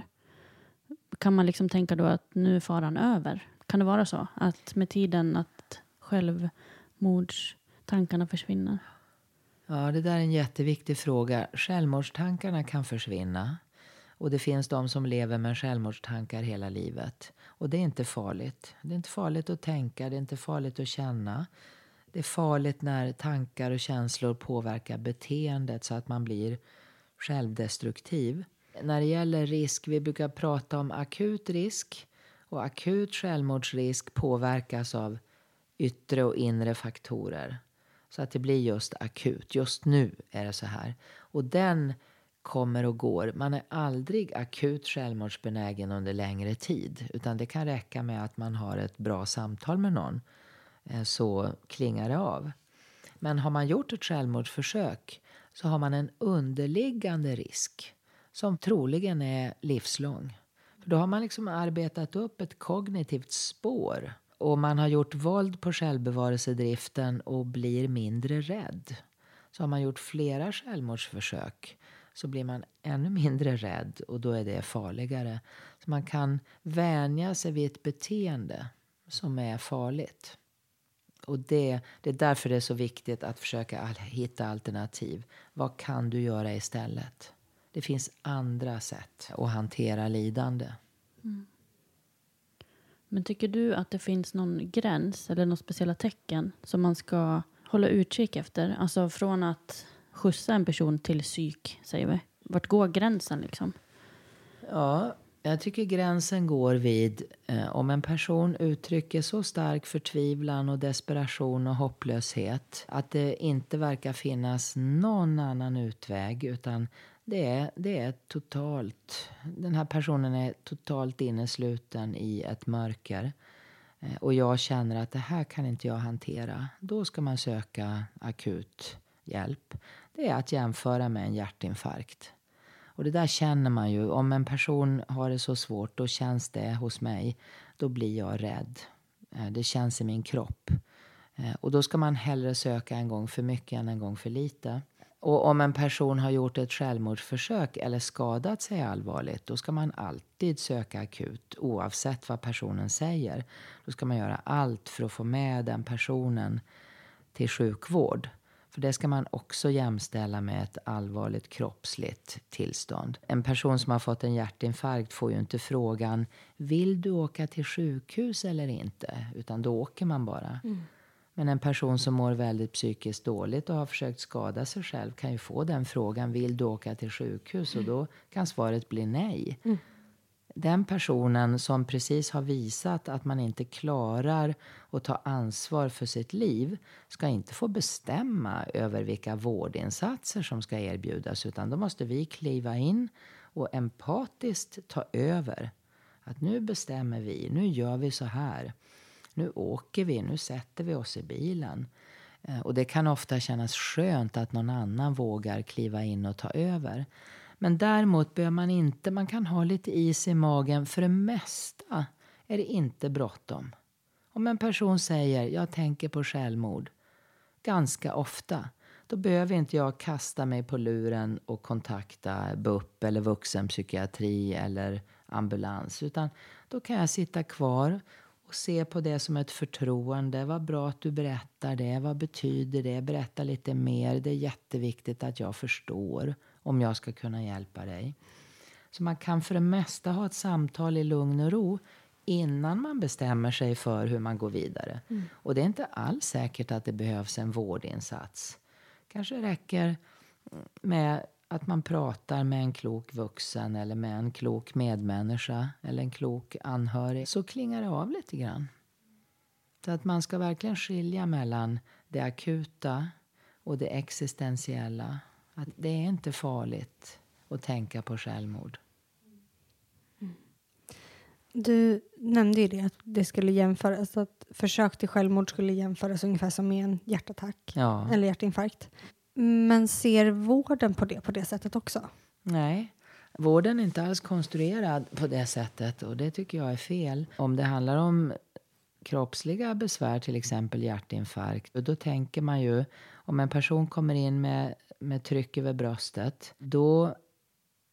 Kan man liksom tänka då att nu är faran över? Kan det vara så? Att med tiden att självmords... Tankarna försvinner? Ja, det där är en jätteviktig fråga. Självmordstankarna kan försvinna. Och det finns de som lever med självmordstankar hela livet. Och det är inte farligt. Det är inte farligt att tänka, det är inte farligt att känna. Det är farligt när tankar och känslor påverkar beteendet så att man blir självdestruktiv. När det gäller risk, vi brukar prata om akut risk. Och akut självmordsrisk påverkas av yttre och inre faktorer. Så att det blir just akut. Just nu är det så här. Och den kommer och går. Man är aldrig akut självmordsbenägen under längre tid. Utan det kan räcka med att man har ett bra samtal med någon. Eh, så klingar det av. Men har man gjort ett självmordsförsök så har man en underliggande risk som troligen är livslång. För då har man liksom arbetat upp ett kognitivt spår och man har gjort våld på självbevarelsedriften och blir mindre rädd. Så har man gjort flera självmordsförsök så blir man ännu mindre rädd och då är det farligare. Så man kan vänja sig vid ett beteende som är farligt. Och det, det är därför det är så viktigt att försöka hitta alternativ. Vad kan du göra istället? Det finns andra sätt att hantera lidande. Mm. Men tycker du att det finns någon gräns eller några speciella tecken som man ska hålla utkik efter? Alltså från att skjutsa en person till psyk, säger vi. Vart går gränsen liksom? Ja, jag tycker gränsen går vid eh, om en person uttrycker så stark förtvivlan och desperation och hopplöshet att det inte verkar finnas någon annan utväg utan det är, det är totalt, den här personen är totalt innesluten i ett mörker. Eh, och jag känner att det här kan inte jag hantera. Då ska man söka akut hjälp. Det är att jämföra med en hjärtinfarkt. Och det där känner man ju. Om en person har det så svårt, då känns det hos mig. Då blir jag rädd. Eh, det känns i min kropp. Eh, och då ska man hellre söka en gång för mycket än en gång för lite. Och om en person har gjort ett självmordsförsök eller skadat sig allvarligt, då ska man alltid söka akut oavsett vad personen säger. Då ska man göra allt för att få med den personen till sjukvård. För det ska man också jämställa med ett allvarligt kroppsligt tillstånd. En person som har fått en hjärtinfarkt får ju inte frågan Vill du åka till sjukhus eller inte? Utan då åker man bara. Mm. Men en person som mår väldigt psykiskt dåligt och har försökt skada sig själv kan ju få den frågan Vill du åka till sjukhus? Och då kan svaret bli nej. Mm den personen som precis har visat att man inte klarar att ta ansvar för sitt liv ska inte få bestämma över vilka vårdinsatser som ska erbjudas utan då måste vi kliva in och empatiskt ta över. Att nu bestämmer vi, nu gör vi så här. Nu åker vi, nu sätter vi oss i bilen. Eh, och det kan ofta kännas skönt att någon annan vågar kliva in och ta över. Men däremot bör man inte, man kan ha lite is i magen. För det mesta är det inte bråttom. Om en person säger jag tänker på självmord ganska ofta då behöver inte jag kasta mig på luren och kontakta BUP eller vuxenpsykiatri eller ambulans. Utan då kan jag sitta kvar och se på det som ett förtroende. Vad bra att du berättar det. Vad betyder det? Berätta lite mer. Det är jätteviktigt att jag förstår om jag ska kunna hjälpa dig. Så man kan för det mesta ha ett samtal i lugn och ro innan man bestämmer sig för hur man går vidare. Mm. Och det är inte alls säkert att det behövs en vårdinsats. kanske räcker med att man pratar med en klok vuxen eller med en klok medmänniska eller en klok anhörig. Så klingar det av lite grann. Så att man ska verkligen skilja mellan det akuta och det existentiella Att det är inte farligt att tänka på självmord. Du nämnde ju det att det skulle jämföras, att försök till självmord skulle jämföras ungefär som med en hjärtattack Ja. eller hjärtinfarkt. Men ser vården på det på det sättet också? Nej, vården är inte alls konstruerad på det sättet och det tycker jag är fel. Om det handlar om kroppsliga besvär, till exempel hjärtinfarkt, då tänker man ju om en person kommer in med, med tryck över bröstet, då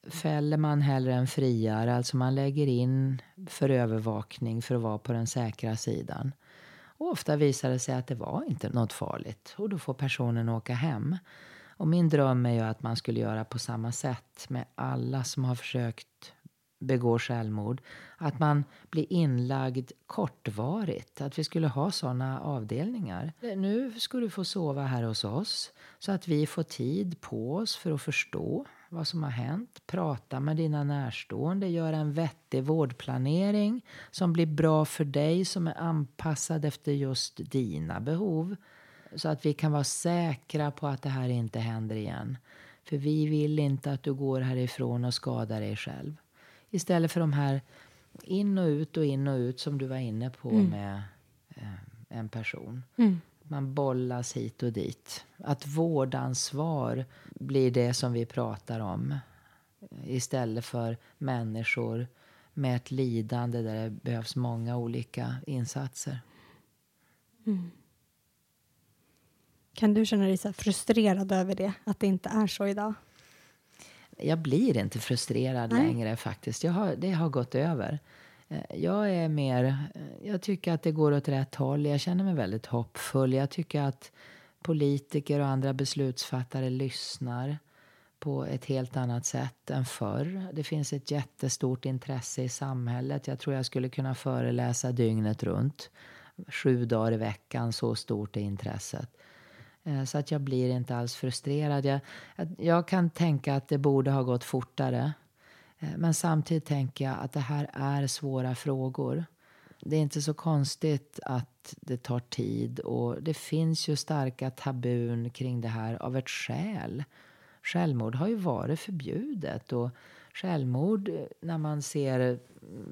fäller man hellre än friar. Alltså man lägger in för övervakning för att vara på den säkra sidan. Och ofta visar det sig att det var inte något farligt och då får personen åka hem. Och min dröm är ju att man skulle göra på samma sätt med alla som har försökt begå självmord. Att man blir inlagd kortvarigt. Att vi skulle ha såna avdelningar. Eh, nu ska du få sova här hos oss så att vi får tid på oss för att förstå vad som har hänt. Prata med dina närstående. Göra en vettig vårdplanering som blir bra för dig, som är anpassad efter just dina behov. Så att vi kan vara säkra på att det här inte händer igen. För vi vill inte att du går härifrån och skadar dig själv. Istället för de här in och ut och in och ut som du var inne på Mm. med eh, en person. Mm. Man bollas hit och dit. Att vårdansvar blir det som vi pratar om. eh, Istället för människor med ett lidande där det behövs många olika insatser. Mm. Kan du känna dig så frustrerad över det, att det inte är så idag? Jag blir inte frustrerad Nej. längre faktiskt. Har, det har gått över. Eh, jag är mer... Eh, jag tycker att det går åt rätt håll. Jag känner mig väldigt hoppfull. Jag tycker att politiker och andra beslutsfattare lyssnar på ett helt annat sätt än förr. Det finns ett jättestort intresse i samhället. Jag tror jag skulle kunna föreläsa dygnet runt. Sju dagar i veckan, så stort är intresset. Eh, så att jag blir inte alls frustrerad. Jag, jag kan tänka att det borde ha gått fortare. Eh, men samtidigt tänker jag att det här är svåra frågor. Det är inte så konstigt att det tar tid. Och det finns ju starka tabun kring det här av ett skäl. Självmord har ju varit förbjudet. Och självmord, eh, när man ser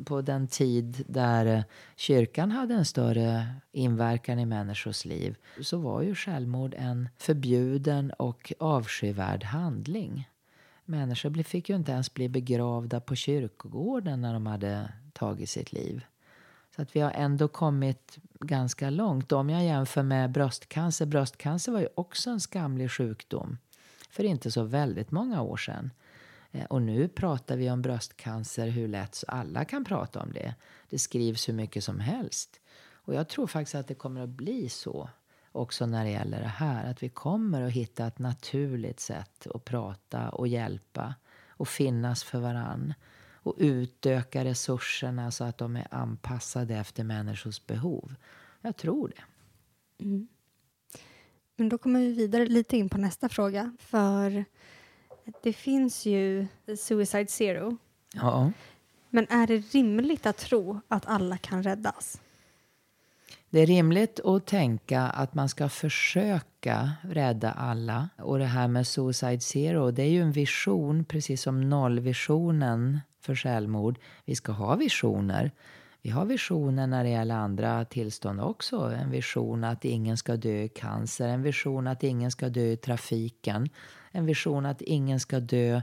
på den tid där eh, kyrkan hade en större inverkan i människors liv så var ju självmord en förbjuden och avskyvärd handling. Människor fick ju inte ens bli begravda på kyrkogården när de hade tagit sitt liv. Så att vi har ändå kommit ganska långt. Om jag jämför med bröstcancer. Bröstcancer var ju också en skamlig sjukdom för inte så väldigt många år sedan. Eh, och nu pratar vi om bröstcancer hur lätt så alla kan prata om det. Det skrivs hur mycket som helst. Och jag tror faktiskt att det kommer att bli så också när det gäller det här. Att vi kommer att hitta ett naturligt sätt att prata och hjälpa och finnas för varann. Och utöka resurserna så att de är anpassade efter människors behov. Jag tror det. Mm. Men då kommer vi vidare lite in på nästa fråga. För det finns ju Suicide Zero. Ja. Men är det rimligt att tro att alla kan räddas? Det är rimligt att tänka att man ska försöka rädda alla. Och det här med Suicide Zero, det är ju en vision, precis som nollvisionen för självmord. Vi ska ha visioner. Vi har visioner när det gäller andra tillstånd också. En vision att ingen ska dö i cancer, en vision att ingen ska dö i trafiken, en vision att ingen ska dö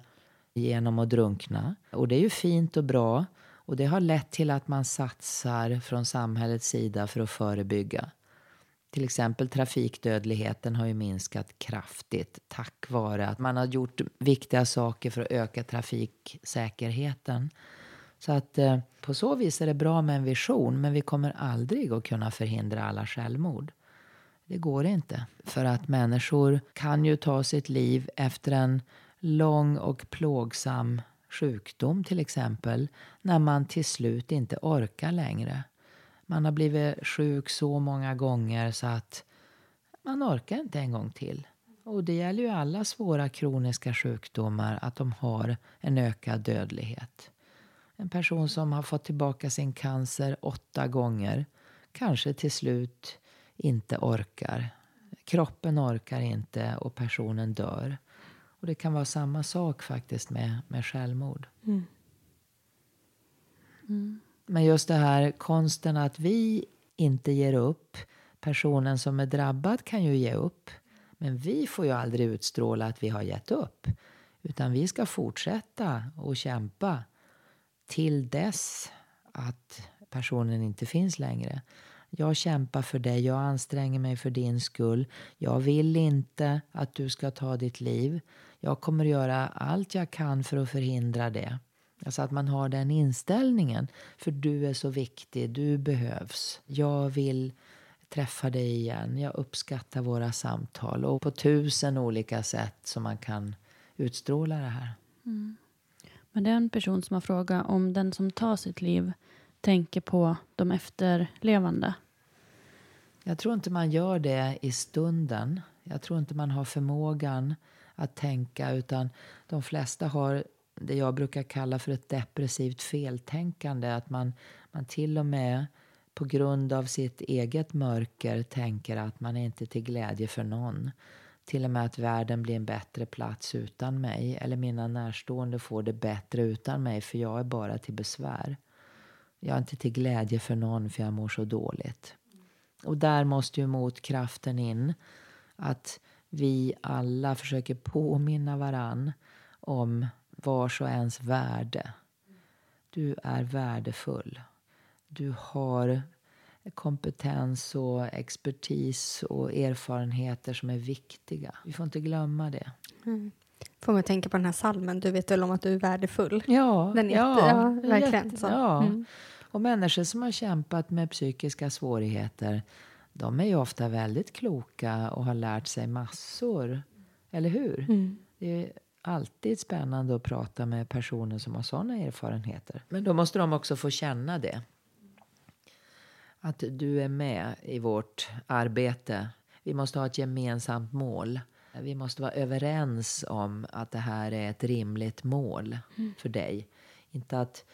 genom att drunkna. Och det är ju fint och bra. Och det har lett till att man satsar från samhällets sida för att förebygga. Till exempel trafikdödligheten har ju minskat kraftigt tack vare att man har gjort viktiga saker för att öka trafiksäkerheten. Så att eh, på så vis är det bra med en vision men vi kommer aldrig att kunna förhindra alla självmord. Det går inte. För att människor kan ju ta sitt liv efter en lång och plågsam sjukdom till exempel när man till slut inte orkar längre. Man har blivit sjuk så många gånger så att man orkar inte en gång till. Och det gäller ju alla svåra kroniska sjukdomar att de har en ökad dödlighet. En person som har fått tillbaka sin cancer åtta gånger kanske till slut inte orkar. Kroppen orkar inte och personen dör. Och det kan vara samma sak faktiskt med, med självmord. Mm. Mm. Men just det här konsten att vi inte ger upp. Personen som är drabbad kan ju ge upp. Men vi får ju aldrig utstråla att vi har gett upp. Utan vi ska fortsätta och kämpa till dess att personen inte finns längre. Jag kämpar för dig, jag anstränger mig för din skull. Jag vill inte att du ska ta ditt liv. Jag kommer att göra allt jag kan för att förhindra det. Alltså att man har den inställningen. För du är så viktig, du behövs. Jag vill träffa dig igen. Jag uppskattar våra samtal. Och på tusen olika sätt som man kan utstråla det här. Mm. Men det är en person som har frågat om den som tar sitt liv tänker på de efterlevande. Jag tror inte man gör det i stunden. Jag tror inte man har förmågan att tänka utan de flesta har det jag brukar kalla för ett depressivt feltänkande. Att man, man till och med på grund av sitt eget mörker tänker att man är inte till glädje för någon. Till och med att världen blir en bättre plats utan mig. Eller mina närstående får det bättre utan mig för jag är bara till besvär. Jag är inte till glädje för någon för jag mår så dåligt. Och där måste ju motkraften in. Att vi alla försöker påminna varann om vars och ens värde. Du är värdefull. Du har kompetens och expertis och erfarenheter som är viktiga. Vi får inte glömma det. Mm. Får man tänka på den här salmen, du vet väl om att du är värdefull? Ja, den är ja, jätte, ja verkligen. Jätte, ja. Mm. Och människor som har kämpat med psykiska svårigheter de är ju ofta väldigt kloka och har lärt sig massor. Eller hur? Mm. Det är alltid spännande att prata med personer som har sådana erfarenheter. Men då måste de också få känna det. Att du är med i vårt arbete. Vi måste ha ett gemensamt mål. Vi måste vara överens om att det här är ett rimligt mål mm. för dig. Inte att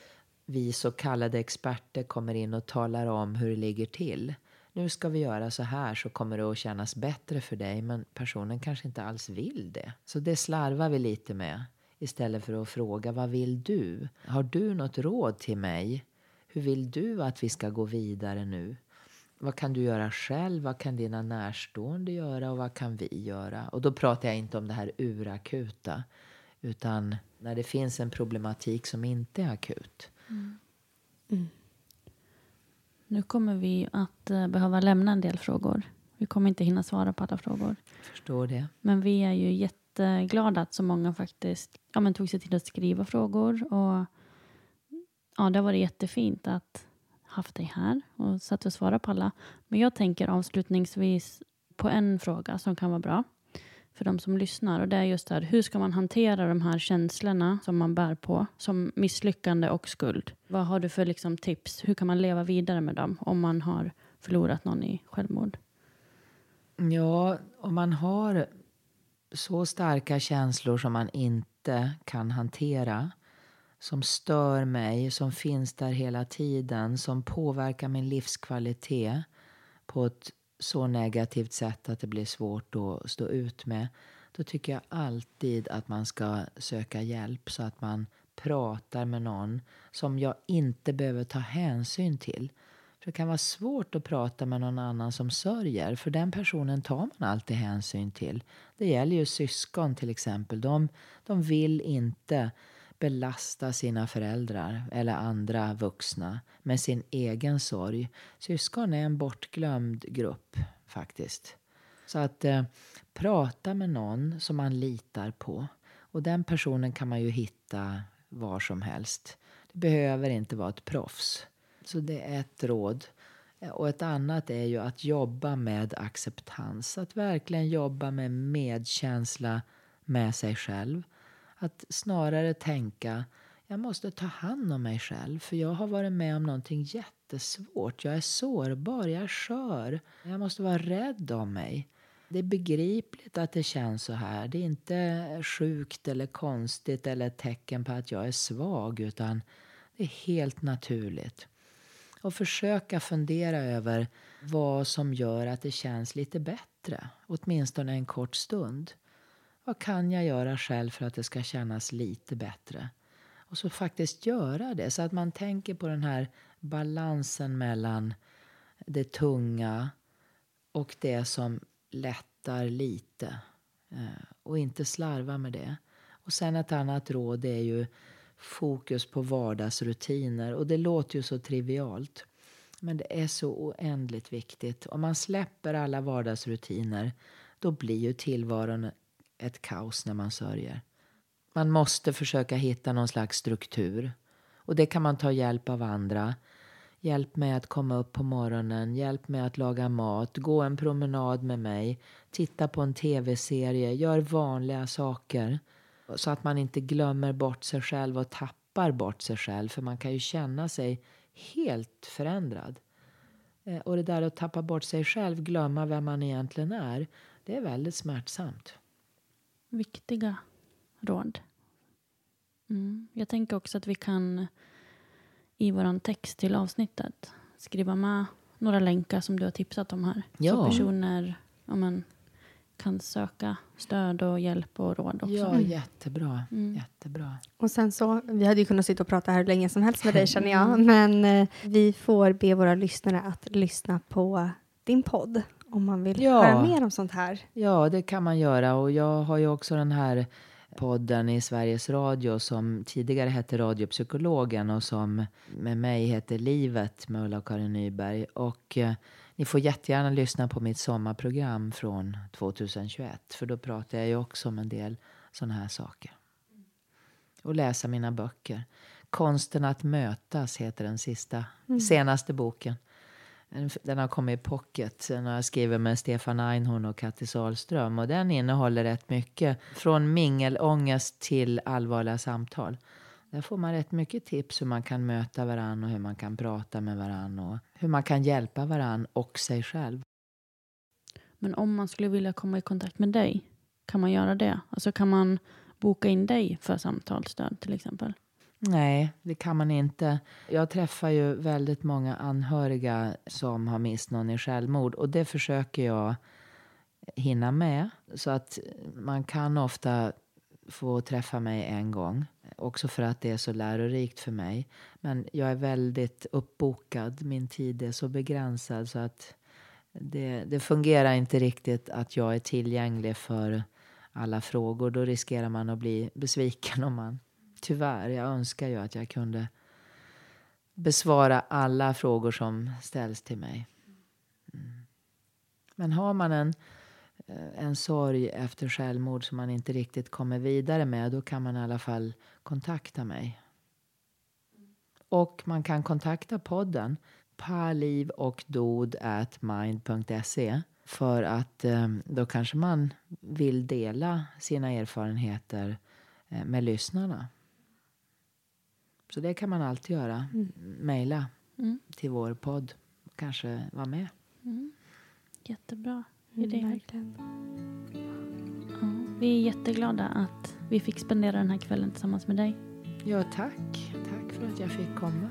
vi så kallade experter kommer in och talar om hur det ligger till. Nu ska vi göra så här så kommer det att kännas bättre för dig. Men personen kanske inte alls vill det. Så det slarvar vi lite med. Istället för att fråga vad vill du? Har du något råd till mig? Hur vill du att vi ska gå vidare nu? Vad kan du göra själv? Vad kan dina närstående göra? Och vad kan vi göra? Och då pratar jag inte om det här urakuta. Utan när det finns en problematik som inte är akut. Mm. Mm. Nu kommer vi att eh, behöva lämna en del frågor. Vi kommer inte hinna svara på alla frågor. Förstår det. Men vi är ju jätteglada att så många faktiskt ja, men tog sig tid att skriva frågor. Och ja, det har varit jättefint att haft dig här och satt och svara på alla. Men jag tänker avslutningsvis på en fråga som kan vara bra för de som lyssnar. Och det är just det här, hur ska man hantera de här känslorna som man bär på, som misslyckande och skuld? Vad har du för liksom, tips? Hur kan man leva vidare med dem om man har förlorat någon i självmord? Ja, om man har så starka känslor som man inte kan hantera som stör mig, som finns där hela tiden, som påverkar min livskvalitet på ett så negativt sätt att det blir svårt att stå ut med. Då tycker jag alltid att man ska söka hjälp så att man pratar med någon som jag inte behöver ta hänsyn till. För Det kan vara svårt att prata med någon annan som sörjer för den personen tar man alltid hänsyn till. Det gäller ju syskon till exempel. De, de vill inte belasta sina föräldrar eller andra vuxna med sin egen sorg. Syskon är en bortglömd grupp faktiskt. Så att eh, prata med någon som man litar på. Och den personen kan man ju hitta var som helst. Det behöver inte vara ett proffs. Så det är ett råd. Eh, och ett annat är ju att jobba med acceptans. Att verkligen jobba med medkänsla med sig själv. Att snarare tänka jag måste ta hand om mig själv för jag har varit med om någonting jättesvårt. Jag är sårbar, jag är skör. Jag måste vara rädd om mig. Det är begripligt att det känns så här. Det är inte sjukt eller konstigt eller ett tecken på att jag är svag utan det är helt naturligt. Och försöka fundera över vad som gör att det känns lite bättre, åtminstone en kort stund. Vad kan jag göra själv för att det ska kännas lite bättre? Och så faktiskt göra det så att man tänker på den här balansen mellan det tunga och det som lättar lite. Eh, och inte slarva med det. Och sen ett annat råd är ju fokus på vardagsrutiner. Och det låter ju så trivialt. Men det är så oändligt viktigt. Om man släpper alla vardagsrutiner då blir ju tillvaron ett kaos när man sörjer. Man måste försöka hitta någon slags struktur. Och det kan man ta hjälp av andra. Hjälp mig att komma upp på morgonen, hjälp mig att laga mat, gå en promenad med mig, titta på en tv-serie, gör vanliga saker. Så att man inte glömmer bort sig själv och tappar bort sig själv. För man kan ju känna sig helt förändrad. Eh, och det där att tappa bort sig själv, glömma vem man egentligen är, det är väldigt smärtsamt. Viktiga råd. Mm. Jag tänker också att vi kan i vår text till avsnittet skriva med några länkar som du har tipsat om här. Ja. Så personer ja, men, kan söka stöd och hjälp och råd också. Ja, mm. jättebra. Mm. jättebra. Och sen så, vi hade ju kunnat sitta och prata här länge som helst med dig känner jag, mm. men eh, vi får be våra lyssnare att lyssna på din podd om man vill ja. höra mer om sånt här. Ja, det kan man göra och jag har ju också den här podden i Sveriges Radio som tidigare hette Radiopsykologen och som med mig heter Livet med Ulla och Karin Nyberg. Och eh, ni får jättegärna lyssna på mitt sommarprogram från 2021 för då pratar jag ju också om en del sådana här saker. Och läsa mina böcker. Konsten att mötas heter den sista, mm. senaste boken. Den har kommit i pocket. Den har jag skrivit med Stefan Einhorn och Kattis Ahlström. Och den innehåller rätt mycket. Från mingelångest till allvarliga samtal. Där får man rätt mycket tips hur man kan möta varann och hur man kan prata med varann och hur man kan hjälpa varann och sig själv. Men om man skulle vilja komma i kontakt med dig, kan man göra det? Alltså kan man boka in dig för samtalsstöd till exempel? Nej, det kan man inte. Jag träffar ju väldigt många anhöriga som har mist någon i självmord och det försöker jag hinna med. Så att man kan ofta få träffa mig en gång. Också för att det är så lärorikt för mig. Men jag är väldigt uppbokad. Min tid är så begränsad så att det, det fungerar inte riktigt att jag är tillgänglig för alla frågor. Då riskerar man att bli besviken om man tyvärr. Jag önskar ju att jag kunde besvara alla frågor som ställs till mig. Mm. Men har man en, eh, en sorg efter självmord som man inte riktigt kommer vidare med då kan man i alla fall kontakta mig. Och man kan kontakta podden parlivochdodatmind.se för att eh, då kanske man vill dela sina erfarenheter eh, med lyssnarna. Så det kan man alltid göra. Mm. Mejla mm. till vår podd. Kanske vara med. Mm. Jättebra idé. Mm, ja, vi är jätteglada att vi fick spendera den här kvällen tillsammans med dig. Ja, tack. Tack för att jag fick komma.